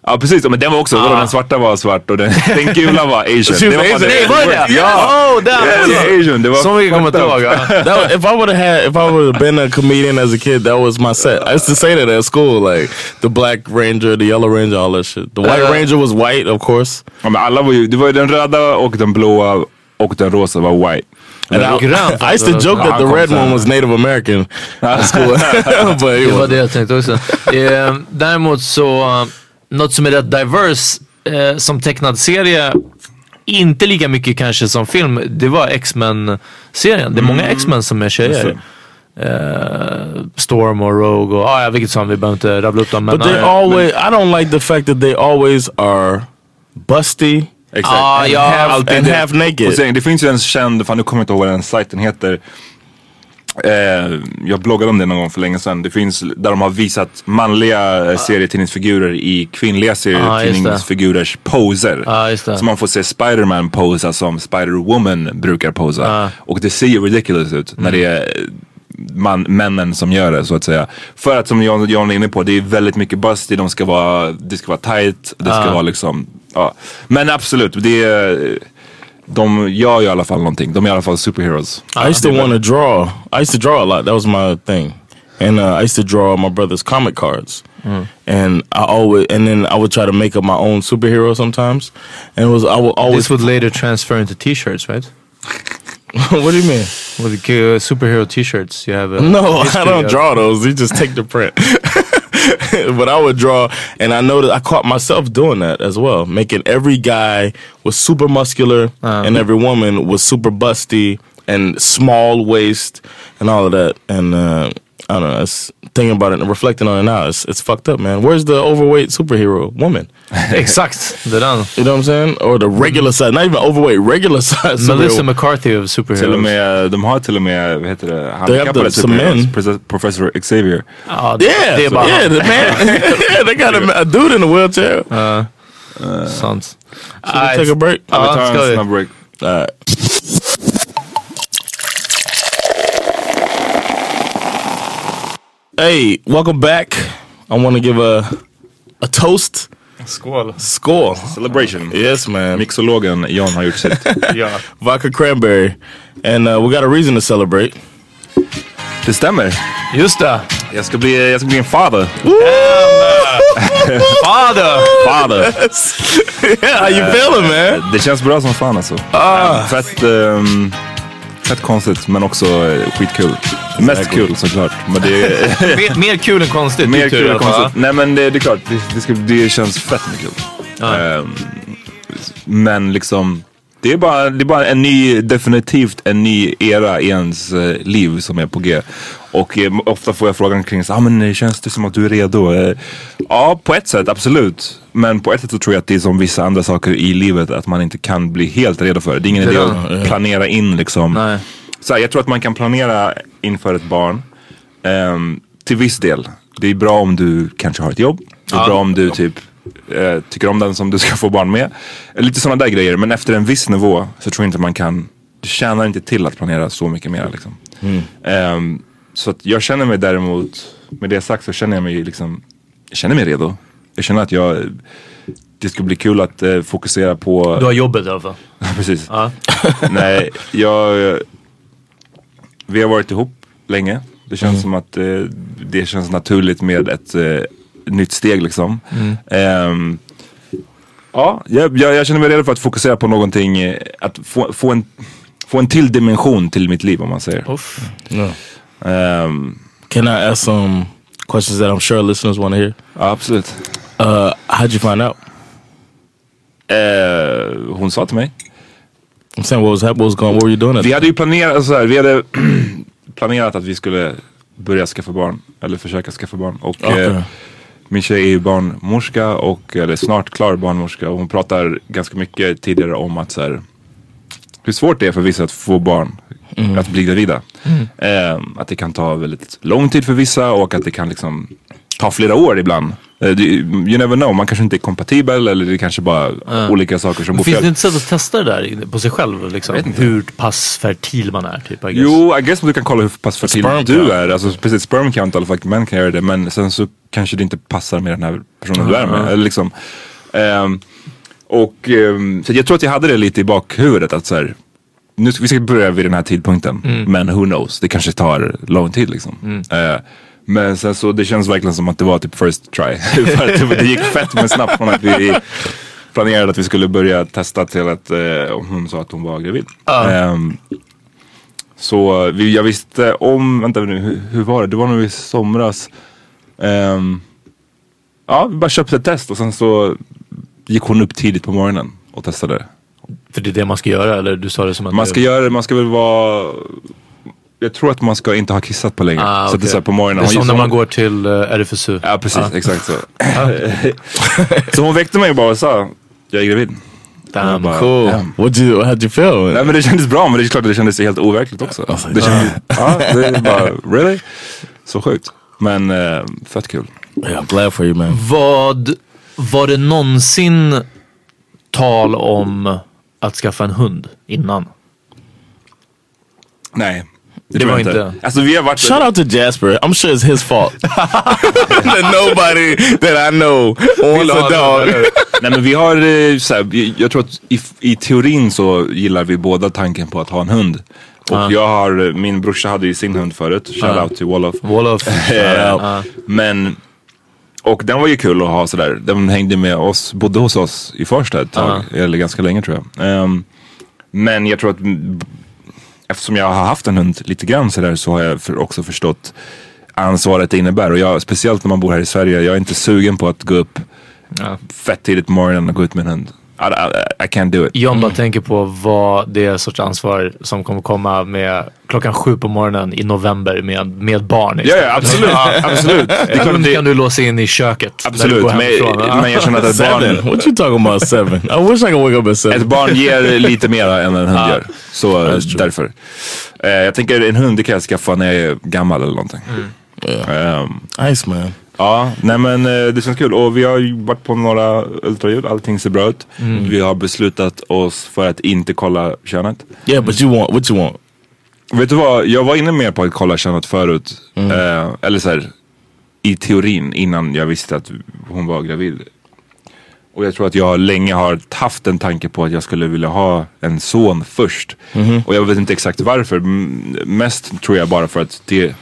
Ja precis, men den var också, vadå, den svarta var svart och den, den gula var asian. Det var Asian. Nej, var det det? Ja. Oh, damn! Yes, asian. Det var Så mycket kommer jag inte ihåg. That if I would have had, if I would have been a comedian as a kid, that was my set. I used to say that at school, like the Black Ranger, the Yellow Ranger, all that shit. The White Uh, Ranger was white, of course. Ja, men alla var ju, det var ju den röda och den blåa och den rosa var white. And I, grön, I used to joke that the red one was Native American Det var det jag tänkte också. Eh, däremot så, eh, något som är rätt diverse eh, som tecknad serie, inte lika mycket kanske som film, det var X-Men-serien. Det är många X-Men som är tjejer. Eh, Storm och Rogue och ah, ja, vilket som, vi behöver inte rabbla upp dem. But they ja, always, I don't like the fact that they always are busty Exakt. Ah, ja, alltid det. half naked. sen, det finns ju en känd, fan nu kommer jag inte ihåg vad den sajten heter. Eh, jag bloggade om det någon gång för länge sedan. Det finns där de har visat manliga eh, serietidningsfigurer i kvinnliga serietidningsfigurers poser. Ja, just det. Så man får se Spider-Man posa som Spider-Woman brukar posa. Och det ser ju ridiculous ut när det är eh, man, männen som gör det så att säga. För att som John, John är inne på, det är väldigt mycket busty, de ska vara, det ska vara tight, det ska vara liksom, ja. Men absolut, det är, de gör ju i alla fall någonting. De är i alla fall superheroes. I used to want to draw. I used to draw a lot. That was my thing. And uh, I used to draw my brother's comic cards. And I always, and then I would try to make up my own superhero sometimes. And it was, I would always, This would later transfer into t-shirts, right? what do you mean? With uh, superhero t-shirts, you have a No, I don't of- draw those. You just take the print. but I would draw, and I noticed I caught myself doing that as well, making every guy was super muscular and every woman was super busty and small waist and all of that. And uh, I don't know. It's thinking about it and reflecting on it now. It's, it's fucked up, man. Where's the overweight superhero woman? Exakt, det är den. You know what I'm saying? Or the regular size, not even overweight, regular size. Melissa superhero. McCarthy of Till och superheroes. med, de har till och med, vad heter det, handikappade the- some superheroes. men. Profe- Professor Xavier. Ja, det, Yeah, det är bara yeah, the man. yeah, they got a, a dude in a wheelchair. Uh, sant. Should we take a break? Ja, vi Ja, tar ska vi. snabb break. All right. Hey, welcome back. I want to give a a toast. Skål. Score. Celebration. Yes, man. Mixologen John har gjort sitt. Ja. Vodka cranberry. And uh, we got a reason to celebrate. Det stämmer. Just det. Jag ska bli, jag ska bli en father. Fader! Father. yeah, how you feeling, man? Det känns bra som fan alltså. Ah. Fett, um, fett konstigt men också eh, skitkul. Mest kul såklart. Men det är Mer, mer kul än konstigt. mer du kul än konstigt. Nej men det, det är klart, det, det, ska, det känns fett med kul. Ehm, men liksom, det är, bara, det är bara en ny, definitivt en ny era i ens eh, liv som är på G. Och eh, ofta får jag frågan kring så, ah, men känns det som att du är redo? Eh, ja, på ett sätt absolut. Men på ett sätt så tror jag att det är som vissa andra saker i livet att man inte kan bli helt redo för det. Det är ingen idé att planera in liksom. Nej. Så här, jag tror att man kan planera inför ett barn ehm, till viss del. Det är bra om du kanske har ett jobb. Det är bra om du typ eh, tycker om den som du ska få barn med. Lite sådana där grejer. Men efter en viss nivå så tror jag inte man kan, det tjänar inte till att planera så mycket mer. Liksom. Ehm, så jag känner mig däremot, med det sagt så känner jag mig liksom, jag känner mig redo. jag känner att jag, det skulle bli kul att eh, fokusera på... Du har jobbet i alla fall. Precis. Ja. Nej, jag, vi har varit ihop länge. Det känns Mm. som att eh, det känns naturligt med ett eh, nytt steg liksom. Mm. Ehm, ja, jag, jag, jag känner mig redo för att fokusera på någonting, eh, att få, få, en, få en till dimension till mitt liv om man säger. Uff. Yeah. Ehm, Can I ask some questions that I'm sure listeners want to hear? absolut. Uh, how'd you find out? Eh, hon sa till mig. I'm saying what was what was going? What were you doing? Vi hade ju planerat, så här, vi hade planerat att vi skulle börja skaffa barn. Eller försöka skaffa barn. Och Okej. eh, min tjej är ju barnmorska och eller snart klar barnmorska. Och hon pratar ganska mycket tidigare om att så här, hur svårt det är för vissa att få barn. Att bli gravida. Eh, att det kan ta väldigt lång tid för vissa och att det kan liksom ta flera år ibland. Eh, you never know, man kanske inte är kompatibel eller det är kanske bara olika saker som går Finns det inte sätt att testa det där på sig själv? Liksom? Hur pass fertil man är typ? I guess. Jo, I guess du kan kolla hur pass fertil Sperm du count. är. Alltså precis, sperm count i alla fall, män kan göra det. Men sen så kanske det inte passar med den här personen du är med. Eller liksom. Ehm, och ehm, så jag tror att jag hade det lite i bakhuvudet att så här, nu ska vi ska börja vid den här tidpunkten. Men who knows, det kanske tar lång tid liksom. Eh, men sen så det känns verkligen som att det var typ first try. För det, gick fett men snabbt från att vi planerade att vi skulle börja testa till att eh, hon sa att hon var gravid. Ehm, så vi, jag visste om, vänta nu, hur, hur var det? Det var nog i somras. Ehm, ja, vi bara köpte ett test och sen så gick hon upp tidigt på morgonen och testade. För det är det man ska göra eller du sa det som att Man du- ska göra det, man ska väl vara jag tror att man ska inte ha kissat på länge. Ah, Så att det är okej. så här på morgonen. Det är Hon- som när man går till uh, RFSU. Ja precis, exakt så. så hon väckte mig och bara sa, jag är gravid. Damn, bara, cool. "Damn." What you? How'd you feel? Nej men det kändes bra men det är klart att det kändes helt overkligt också. Det kändes, ja, det är bara, really? Så sjukt. Men eh, fett kul. Yeah, I'm glad for you, man. Vad, var det någonsin tal om att skaffa en hund innan? Nej. Det tror var jag inte- Alltså vi har varit... Shout out to Jasper. I'm sure it's his fault. that nobody that I know wants a dog. Nej men vi har, eh, så här, jag tror att i, i teorin så gillar vi båda tanken på att ha en hund. Och jag har, min brorsa hade ju sin hund förut, shout out till Wolof. Wolof. Eh, Men, och den var ju kul att ha sådär. Den hängde med oss, bodde hos oss i Farsta ett tag, eller ganska länge tror jag. Ehm, men jag tror att eftersom jag har haft en hund lite grann sådär så har jag för, också förstått ansvaret det innebär. Och jag, speciellt när man bor här i Sverige, jag är inte sugen på att gå upp fett tidigt på morgonen och gå ut med en hund. I, I, I can't do it. John bara tänker på vad det är sorts ansvar som kommer komma med klockan sju på morgonen i november med, med barn. Ja, ja absolut. absolut. Det att det, kan du låsa in i köket. absolut. Men. Ja. jag känner att ett Seven? barn, What you talking about seven? I wish I could wake up at ett seven. barn ger lite mer än en hund gör. Så därför. Eh, jag tänker en hund det kan jag skaffa när jag är gammal eller någonting. Ehm, Nice, man. Ja, nej men eh, det känns kul. Och vi har varit på några ultraljud, allting ser bra ut. Vi har beslutat oss för att inte kolla könet. Yeah, but you want what you want. Vet du vad, jag var inne mer på att kolla könet förut. Eh, eller så här, i teorin innan jag visste att hon var gravid. Och jag tror att jag länge har haft en tanke på att jag skulle vilja ha en son först. Och jag vet inte exakt varför. Mest tror jag bara för att det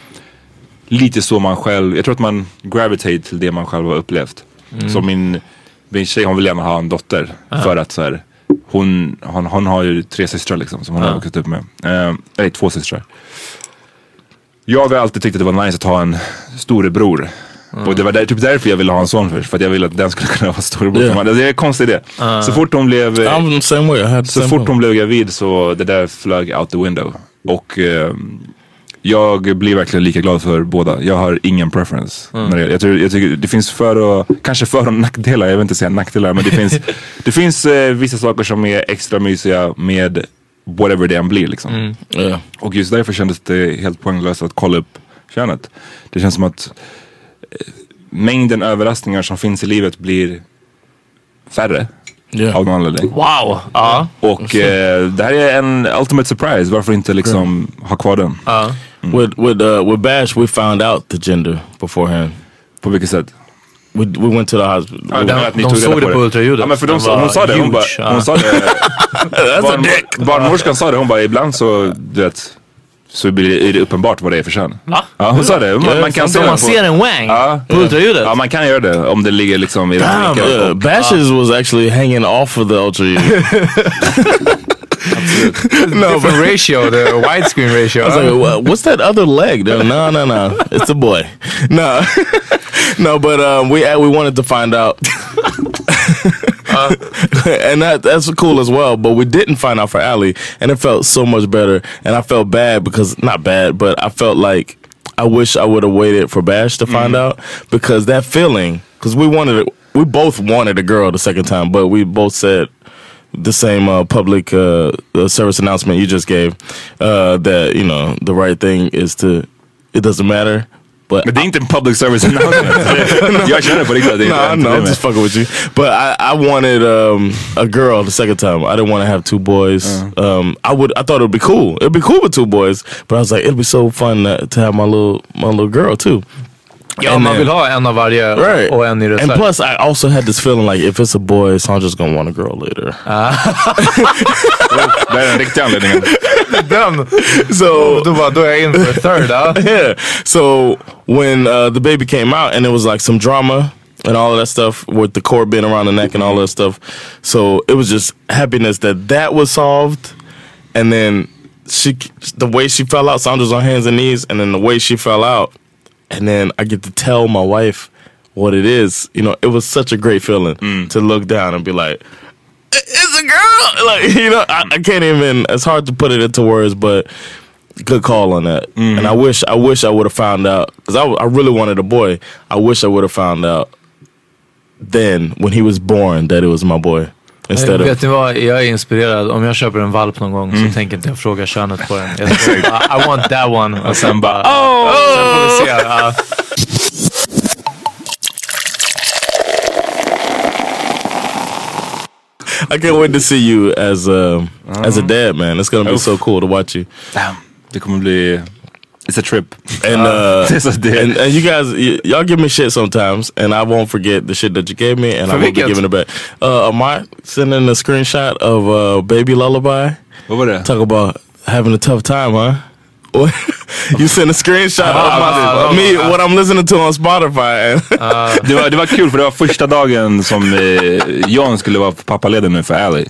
lite så man själv, jag tror att man gravitate till det man själv har upplevt. Så min, min tjej hon vill gärna ha en dotter. För att så här, hon, hon, hon har ju tre systrar liksom som hon har vuxit upp med. Eh, nej, två systrar. Jag har alltid tyckt att det var nice att ha en storebror. Och det var där, typ därför jag ville ha en son först. För att jag ville att den skulle kunna vara storebror. Yeah. Det är en konstig idé. Så fort hon blev... eh, I'm the same way. I had the så fort problem. hon blev gravid så det där flög out the window. Och ehm, jag blir verkligen lika glad för båda. Jag har ingen preference. När det, jag, tror, jag tycker det finns för och, kanske för och nackdelar. Jag vill inte säga nackdelar men det finns, det finns eh, vissa saker som är extra mysiga med whatever det än blir liksom. Yeah. Och just därför kändes det helt poänglöst att kolla upp könet. Det känns som att eh, mängden överraskningar som finns i livet blir färre. Yeah. Av någon anledning. Wow! Ja. Och eh, det här är en ultimate surprise. Varför inte liksom ha kvar den? ja. With with uh with Bash, we found out the gender beforehand. På vilket sätt? We, we went to the hospital. Ja, den- att ni de tog såg det på ultraljudet. Ja, men för de, Den sa- hon sa det. Hon, bara, ja. hon sa det. That's a Barn, dick. barnmorskan sa det. Hon bara, ibland så, du vet, så blir det uppenbart vad det är för kön. Va? Ja, hon sa det. Man, man kan se man det på- ser en wang Ja. på ultraljudet? Ja, man kan göra det om det ligger liksom i den Damn, vinkeln. uh, Bashes was actually hanging off of the no, Different ratio, the widescreen ratio. I was like, "What- what's that other leg? There? No, no, no. It's a boy. No, no. But um, we we wanted to find out, and that that's cool as well. But we didn't find out for Ali, and it felt so much better. And I felt bad because not bad, but I felt like I wish I would have waited for Bash to find out because that feeling. Because we wanted it, we both wanted a girl the second time, but we both said the same uh, public uh, uh, service announcement you just gave uh, that you know the right thing is to it doesn't matter. But Men det är inte en public service announcement. Jag känner på riktigt att det no, är I inte know, I'm just fucking with you. But I, I wanted um, a girl the second time. I didn't want to have two boys. Um, I would. I thought it would be cool. It'd be cool with two boys. But I was like, it'd be so fun to, to have my little my little girl too. Ja, And man then- vill ha en av varje Right. och en i reserv. And plus, I also had this feeling like if it's a boy, so I'm just gonna want a girl later. Det är den riktiga anledningen. Den, So då, bara, då är jag in for third. Ja. yeah. So when uh, the baby came out and it was like some drama and all of that stuff with the cord being around the neck and all that stuff. So it was just happiness that that was solved. And then she, the way she fell out, Sandra's on hands and knees. And then the way she fell out. And then I get to tell my wife what it is. You know, it was such a great feeling mm. to look down and be like, it's a girl. Like, you know, I, I can't even, it's hard to put it into words, but good call on that. Mm. And I wish, I wish I would have found out because I, I really wanted a boy. I wish I would have found out then when he was born that it was my boy instead Vet ni vad, jag är inspirerad. Om jag köper en valp någon gång så tänker inte jag fråga könet på den. Jag säger bara, I want that one. Och sen bara, oh! Sen får vi se. ja. I can't wait to see you as a as a dad, man. It's gonna be so cool to watch you. Damn. Det kommer bli... It's a trip. And uh, det. and, and you guys, y'all give me shit sometimes, and I won't forget the shit that you gave me, and I For won't be giving it back. Uh, Amar sending a screenshot of uh, Baby Lullaby. Vad var det? Talk about having a tough time, huh? You sent a screenshot of Ah, my, me ah. what I'm listening to on Spotify. and- Det var, det var kul för det var första dagen som eh, John skulle vara pappaledig nu för Ali.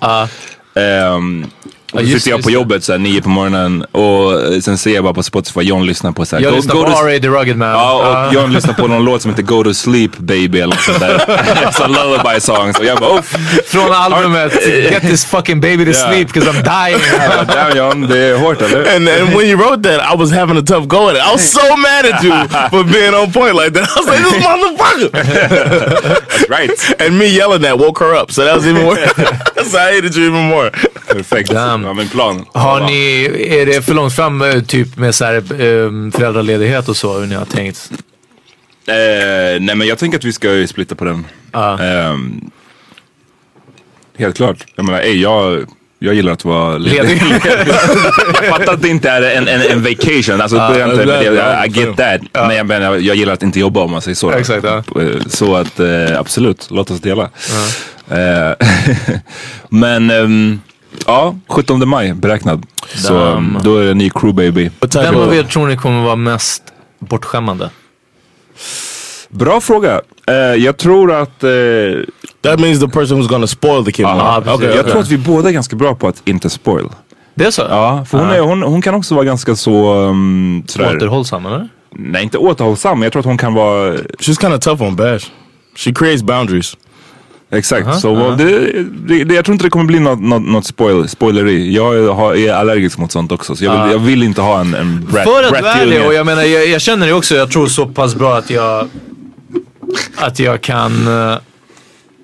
Ehm, och Ja, så just- sitter jag på jobbet såhär nio på morgonen och eh, sen ser jag bara på Spotify John lyssnar på såhär Jag lyssnar på R.A. The Rugged Man. Ja, och Ja. John lyssnar på någon låt som heter Go to sleep baby eller något sånt där. Så lullaby songs och jag bara oh, Från albumet Get this fucking baby to Yeah. sleep 'cause I'm dying. bara, damn John det är hårt eller? And and when you wrote that, I was having a tough go at it. I was so mad at you for being on point like that. I was like, this motherfucker. That's right. and me yelling that woke her up. So that was even worse. so I hated you even more. Perfekt. Damn. Ja, men plan. Har ni, är det för långt fram eh, typ med så här, eh, föräldraledighet och så hur ni har tänkt? Eh, nej men jag tänker att vi ska splitta på den. Ehm, helt klart. Jag menar, ey, jag, jag gillar att vara ledig. Jag fattar att det inte är en, en, en vacation. Alltså, det är inte, ja, jag, I get that. Men jag, menar, jag gillar att inte jobba om man säger så. Exakt, ja. Eh, Så att eh, absolut, låt oss dela. Eh, men ehm, ja, 17 maj beräknad. Så Damn. då är det en ny crew baby. Vem av er tror ni kommer vara mest bortskämmande? Bra fråga. Eh, jag tror att eh, That means the person who's to spoil the kid. More. precis. okay, Jag tror att vi båda är ganska bra på att inte spoil. Det är så? Ja, för hon, är, hon, hon kan också vara ganska så um, sådär, Återhållsam eller? nej inte återhållsam, men jag tror att hon kan vara, She's kind of tough on Bash. She creates boundaries. Exakt. så det, det, det, jag tror inte det kommer bli något, något, något spoil, spoileri. Jag har, är allergisk mot sånt också, så jag vill, jag vill inte ha en, en brat, För att du är det och jag menar jag, jag känner det också. Jag tror så pass bra att jag att jag kan eh,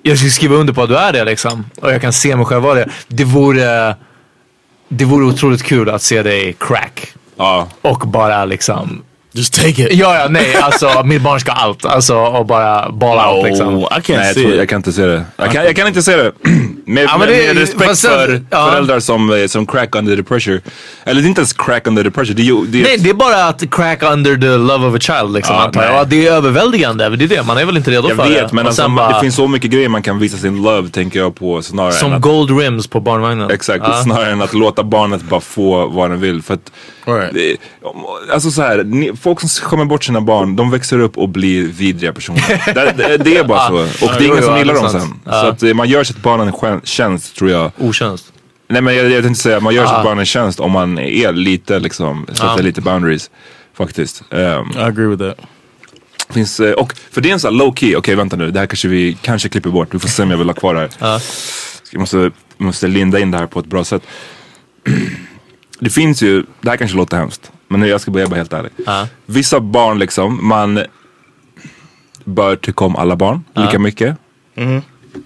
jag ska skriva under på att du är det liksom. Och jag kan se mig själv vara det. Det vore det vore otroligt kul att se dig crack. Och bara liksom Just take it. Ja, ja, nej, alltså mitt barn ska allt. Alltså och bara ball out liksom. Oh, I can't nej, jag, tror, jag kan inte se det. Jag kan, jag kan inte se det. Med, Ja, men med, det- med respekt fast sen- för ja. föräldrar som, eh, som crack under the pressure. Eller det är inte ens crack under the pressure. Det är, det är Nej, det är bara att crack under the love of a child liksom. Ja, jag. nej. Ja, det är överväldigande. Det är det, man är väl inte redo jag för vet, det. men Och alltså, sen man- bara, det finns så mycket grejer man kan visa sin love tänker jag på snarare än Som att, gold rims på barnvagnen. Exakt, Ja. snarare än att låta barnet bara få vad den vill. För att, Right. det, alltså så här, ni, folk som skämmer bort sina barn, de växer upp och blir vidriga personer. det, det, det är bara så. Och det är ingen som gillar dem sen. Så att eh, man gör sitt barn en tjänst tror jag. Otjänst. Nej men jag, jag tänkte säga, man gör Ah. sitt barn en tjänst om man är lite liksom, sätter Ja. lite boundaries. Faktiskt. Um, I agree with that. finns, eh, och för det är en sån här low key, okej vänta nu, det här kanske vi kanske klipper bort. Vi får se om jag vill ha kvar det här. Ja. Jag måste, måste linda in det här på ett bra sätt. Det finns ju, det här kanske låter hemskt, men nu jag ska börja vara helt ärlig. Ja. Vissa barn liksom, man bör tycka om alla barn lika mycket.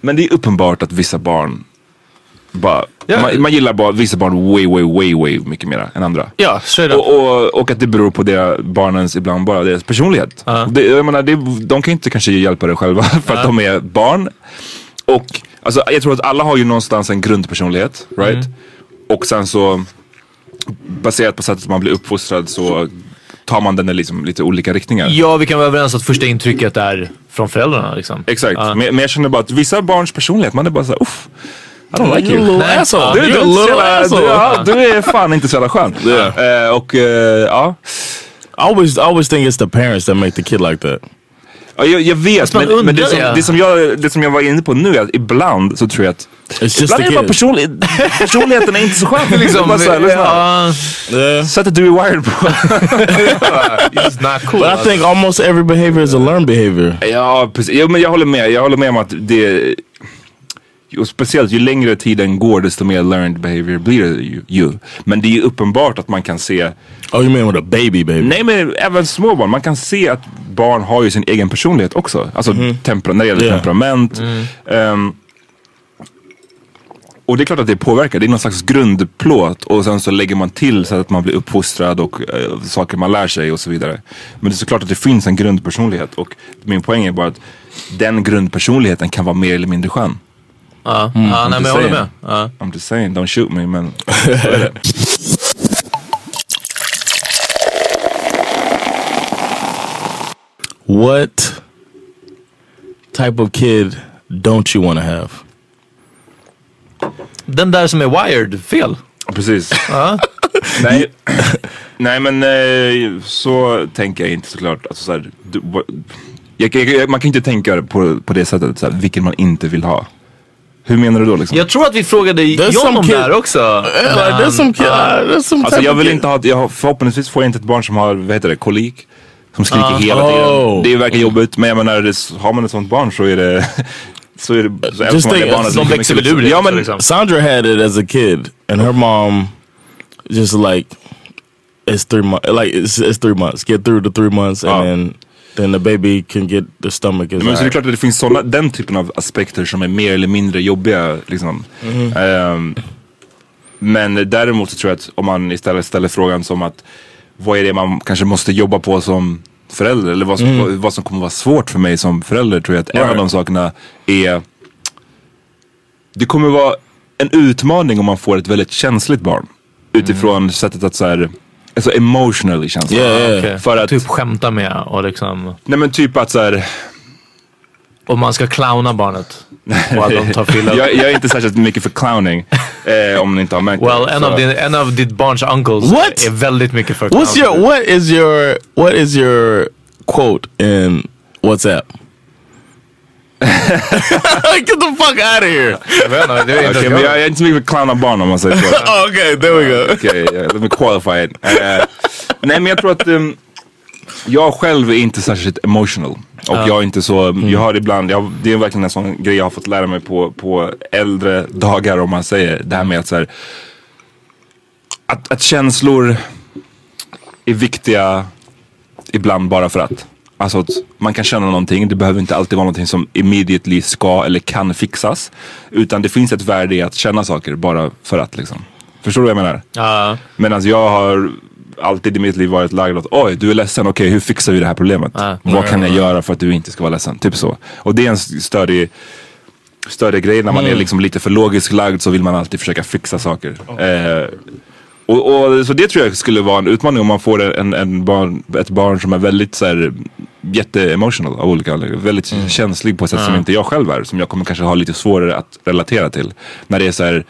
Men det är uppenbart att vissa barn bara, Ja. man, man gillar bara vissa barn way, way, way, way mycket mer än andra. Ja, straight. Och, och, och att det beror på deras, barnens, ibland bara deras personlighet. Ja. Det, jag menar, det, de kan inte kanske hjälpa det själva för att de är barn. Och alltså, jag tror att alla har ju någonstans en grundpersonlighet, right? Mm. Och sen så baserat på sättet man blir uppfostrad så tar man den i liksom, lite olika riktningar. Ja, vi kan vara överens att första intrycket är från föräldrarna liksom. Exakt, Ja. men, men jag känner bara att vissa barns personlighet, man är bara såhär uff. I don't like you. Nej. asshole. Du, du, du, du är fan inte så jävla skön. Eh, och eh, ja. I always, I always think it's the parents that make the kid like that. Ja, jag, jag vet, man men, men det, som, det. det, som jag, det som jag var inne på nu är att ibland så tror jag att It's just ibland är det bara personlig, personligheten är inte så skön. Liksom, bara så här, ja, Yeah. Sättet du är wired på. it's not cool. But I think almost every behavior is a learned behavior. ja, precis. Jo, men jag håller med. Jag håller med om att det... Och speciellt ju längre tiden går desto mer learned behavior blir det ju. ju. Men det är ju uppenbart att man kan se Oh, you mean with a baby baby? Nej men även små barn. Man kan se att barn har ju sin egen personlighet också. Alltså tempera- när det gäller Yeah. temperament. Ehm, och det är klart att det påverkar. Det är någon slags grundplåt och sen så lägger man till så att man blir uppfostrad och eh, saker man lär sig och så vidare. Men det är såklart att det finns en grundpersonlighet och min poäng är bara att den grundpersonligheten kan vara mer eller mindre skön. Ja, ja nej, men jag håller med. Ja. I'm just saying, don't shoot me men. What type of kid don't you want to have? Den där som är wired, fel. Precis. Nej, nej men eh, så tänker jag inte såklart. Alltså, så här, du, jag, jag, man kan inte tänka på, på det sättet, så här, vilken man inte vill ha. Hur menar du då liksom? Jag tror att vi frågade There's John om det här också. Yeah, like, there's some kid. uh, there's some Alltså jag vill inte ha, jag har, förhoppningsvis får jag inte ett barn som har, vad heter det, kolik. Som skriker Ah. hela Oh. tiden. Det verkar jobbigt men jag menar, det, har man ett sånt barn så är det så är det, så man think- det barnet de växer väl ur det Ja också, men liksom. Sandra had it as a kid, and her mom just like it's three months. Like it's, it's three months. Get through the three months, and Ja. then then the baby can get the stomach. Is Men så det är klart att det finns såna, den typen av aspekter som är mer eller mindre jobbiga. Liksom. Ehm, men däremot så tror jag att om man istället ställer frågan som att vad är det man kanske måste jobba på som förälder? Eller vad som, vad, vad som kommer vara svårt för mig som förälder tror jag att en av Right. de sakerna är Det kommer vara en utmaning om man får ett väldigt känsligt barn. Utifrån sättet att så här, alltså emotionally känsligt. Yeah, yeah. Okej. För att, Typ skämta med och liksom. nej men typ att så här, Och man ska clowna barnet. Och att de tar fylla. jag, jag är inte särskilt mycket för clowning. Eh, om ni inte har märkt Well, det. en Så- av, din, en av ditt barns uncles What? är väldigt mycket för What's clowning. your what is your what is your quote in WhatsApp? Get the fuck out of here! Okej, ens men jag. är inte så mycket för clowna barn om man säger så. Oh, okay, there we go. Okej, yeah, let me qualify it. Eh, nej men jag tror att um, jag själv är inte särskilt emotional. Och jag är inte så, jag har ibland, jag, det är verkligen en sån grej jag har fått lära mig på, på äldre dagar om man säger. Det här med att så här, att, att känslor är viktiga ibland bara för att. Alltså att man kan känna någonting, det behöver inte alltid vara någonting som immediately ska eller kan fixas. Utan det finns ett värde i att känna saker bara för att liksom. Förstår du vad jag menar? Ja. Medan jag har alltid i mitt liv varit lagd att oj, du är ledsen, okej hur fixar vi det här problemet? Ja. Vad kan jag göra för att du inte ska vara ledsen? Typ så. Och det är en större större grejer. När man är liksom lite för logiskt lagd så vill man alltid försöka fixa saker. Eh, och, och, så det tror jag skulle vara en utmaning om man får en, en barn, ett barn som är väldigt så här, jätte-emotional av olika anledningar. Väldigt känslig på ett sätt som inte jag själv är. Som jag kommer kanske ha lite svårare att relatera till. När det är så här,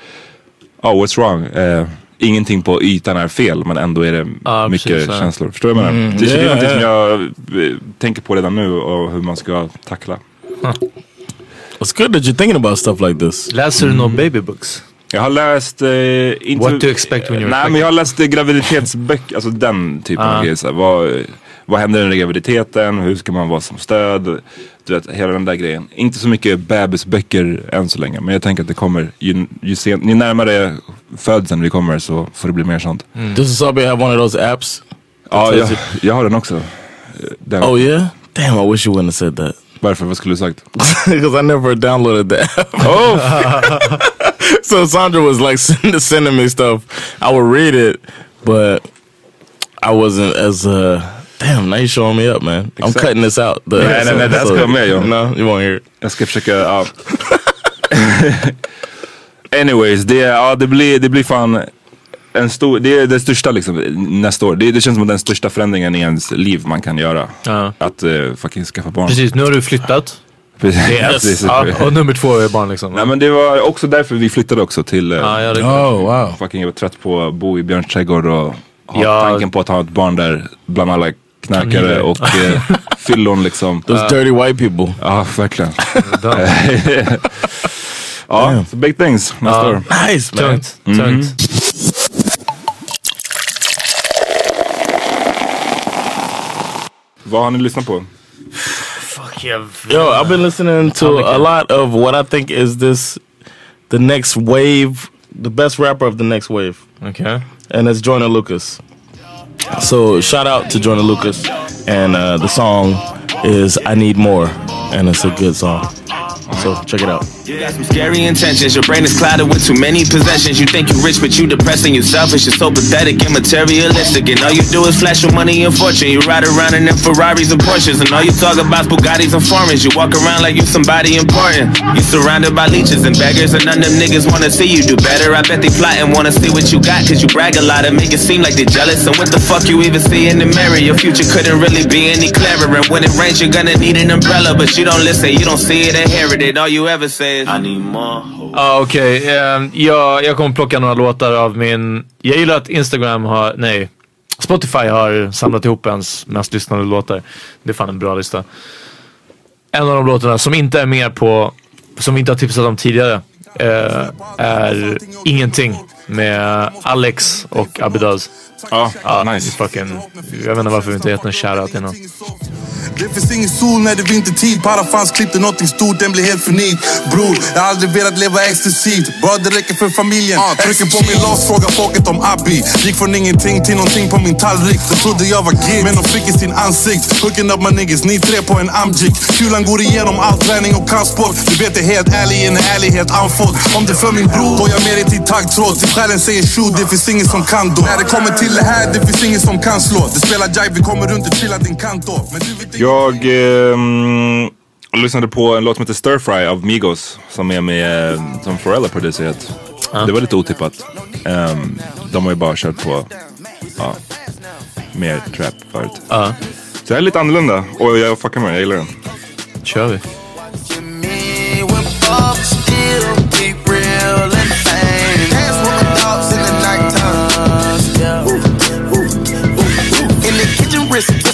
oh what's wrong? Eh, ingenting på ytan är fel men ändå är det Ja, mycket precis, känslor. Förstår du vad jag menar? Mm, det, så det är yeah, någonting som jag eh, tänker på redan nu och hur man ska tackla. It's good that you're thinking about stuff like this. Läser du några babybooks? Jag har läst... Eh, inte, What to expect when you're Nej men jag har läst graviditetsböcker, alltså den typen av Ah. grejer. Vad, vad händer under graviditeten? Hur ska man vara som stöd? Du vet, hela den där grejen. Inte så mycket bebisböcker än så länge. Men jag tänker att det kommer, ju, ju, sen, ju närmare födseln vi kommer så får det bli mer sånt. Does Sabi have one of those apps? Ja, jag, jag har den också. Den. Oh yeah? Damn, I wish you wouldn't have said that. Varför? Vad skulle du sagt? Because I never downloaded the app. Oh! so Sandra was like send, sending me stuff. I would read it, but I wasn't as uh damn now you're showing me up man. I'm Exakt. cutting this out. The, Nej, nej, nej, det här ska vara med, John. No, you won't hear it. Jag ska försöka, ja. Anyways, det, ja, det, blir, det blir fan en stor, det är det största liksom nästa år. Det, det känns som den största förändringen i ens liv man kan göra. Ja. Att uh, fucking skaffa barn. Precis, nu har du flyttat. Precis. Precis. ja, och nummer två är barn liksom. Nej men det var också därför vi flyttade också till... Uh, Ja, det- Oh wow. Fucking jag var trött på att bo i Björns trädgård och ha Ja. tanken på att ha ett barn där bland alla knarkare och uh, fyllon liksom. Those dirty white people. Ja, verkligen. Ja, så big things nästa år. Nice man. Tungt, tungt. Vad har ni lyssnat på? Fuck. Yo, I've been listening to a lot of what I think is this the next wave, the best rapper of the next wave. Okay. and it's Joyner Lucas. So shout out to Joyner Lucas, and uh, the song is "I Need More," and it's a good song. So check it out. You got some scary intentions. Your brain is clouded with too many possessions. You think you're rich, but you depressed and you selfish. You're so pathetic and materialistic. And all you do is flash your money and fortune. You ride around in them Ferraris and Porsches. And all you talk about is Bugattis and foreigns. You walk around like you somebody important. You surrounded by leeches and beggars. And none of them niggas wanna see you do better. I bet they plot and wanna see what you got. Cause you brag a lot and make it seem like they jealous. And what the fuck you even see in the mirror? Your future couldn't really be any clearer. And when it rains, you're gonna need an umbrella. But you don't listen, you don't see it and hear it. All you ever say is, I okay. um, Ja okej, ehm, jag, jag kommer plocka några låtar av min... Jag gillar att Instagram har, nej, Spotify har samlat ihop ens mest lyssnade låtar. Det är fan en bra lista. En av de låtarna som inte är med på, som vi inte har tipsat om tidigare, Uh, är Ingenting med Alex och Abidaz. Ja, Ja, nice. Fucking, jag vet inte varför vi inte gett en shoutout innan. Det finns ingen sol när det är vintertid. Parafans klippte någonting stort, den blir helt förnit. Bror, jag har aldrig velat leva exklusivt. Bara det räcker för familjen. Uh, trycker på min lås, frågar folket om Abbi. Gick från ingenting till någonting på min tallrik. De trodde jag var gig, men de fick i sin ansikt. Hooking up my niggas, ni tre på en amjik. Kulan går igenom all träning och kampsport. Du vet det helt ärlig, en ärlighet andfådd. Om det för min bror, går jag med dig till taggtråd. Till själen säger shoot, det finns ingen som kan då. När det kommer till det här, det finns ingen som kan slå. Det spelar jive, vi kommer runt och chillar din du vet Jag ehm, lyssnade på en låt som heter Stir Fry av Migos som är med, eh, som Pharrell har producerat. Det var lite otippat. Ehm, de har ju bara kört på, ja, mer trap förut. Ja, Så det här är lite annorlunda och jag fuckar med det, jag gillar den. kör vi.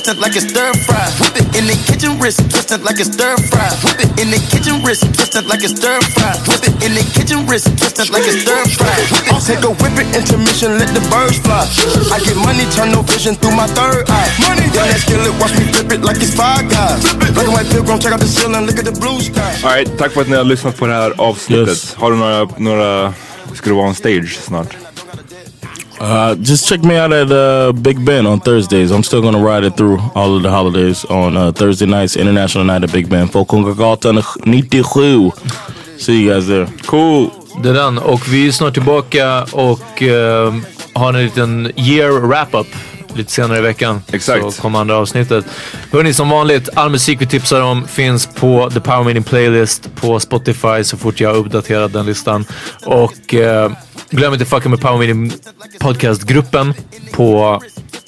Wrist twisted like a stir fry. Whip it in the kitchen, wrist twisted like a stir fry. Whip it in the kitchen, wrist twisted like a stir fry. Whip it in the kitchen, wrist twisted like a stir fry. Whip it. Take a whip it, intermission, let the birds fly. I get money, turn no vision through my third eye. Money, yeah, that skillet, watch me flip it like it's five guys. Black and white pilgrim, check out the ceiling, look at the blue sky. All right, tack för att ni har lyssnat på det här avsnittet. Yes. Har du några, några, ska du vara on stage snart? Uh, just check me out at uh, Big Ben on Thursdays. I'm still gonna ride it through all of the holidays on uh, Thursday nights, International Night at Big Ben. Folkungagatan 97. See you guys there. Cool! Det är den. Och vi är snart tillbaka och eh, har en liten year wrap-up lite senare i veckan. Exakt. Så kommer andra avsnittet. Hörni, som vanligt, all musik vi tipsar om finns på The Power Meeting Playlist på Spotify så fort jag har uppdaterat den listan. Och eh, glöm inte fucka med Power Meeting Podcast-gruppen på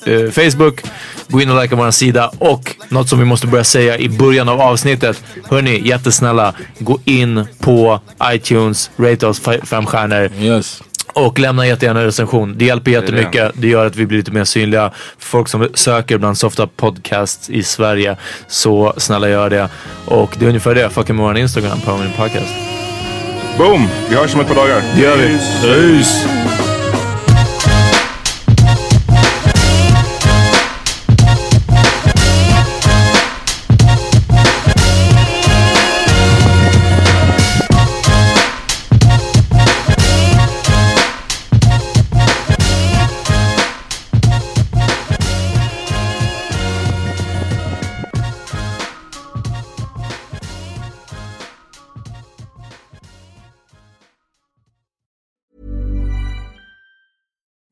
eh, Facebook. Gå in och likea vår sida och något som vi måste börja säga i början av avsnittet. Hörni, jättesnälla, gå in på iTunes, rate oss fe- fem stjärnor. Yes. Och lämna jättegärna en recension. Det hjälper jättemycket. Det gör att vi blir lite mer synliga. Folk som söker bland softa podcasts i Sverige. Så snälla gör det. Och det är ungefär det. Fucka med vår Instagram, Power Meeting Podcast. Boom! Vi hörs om ett par dagar. Det gör vi. Peace.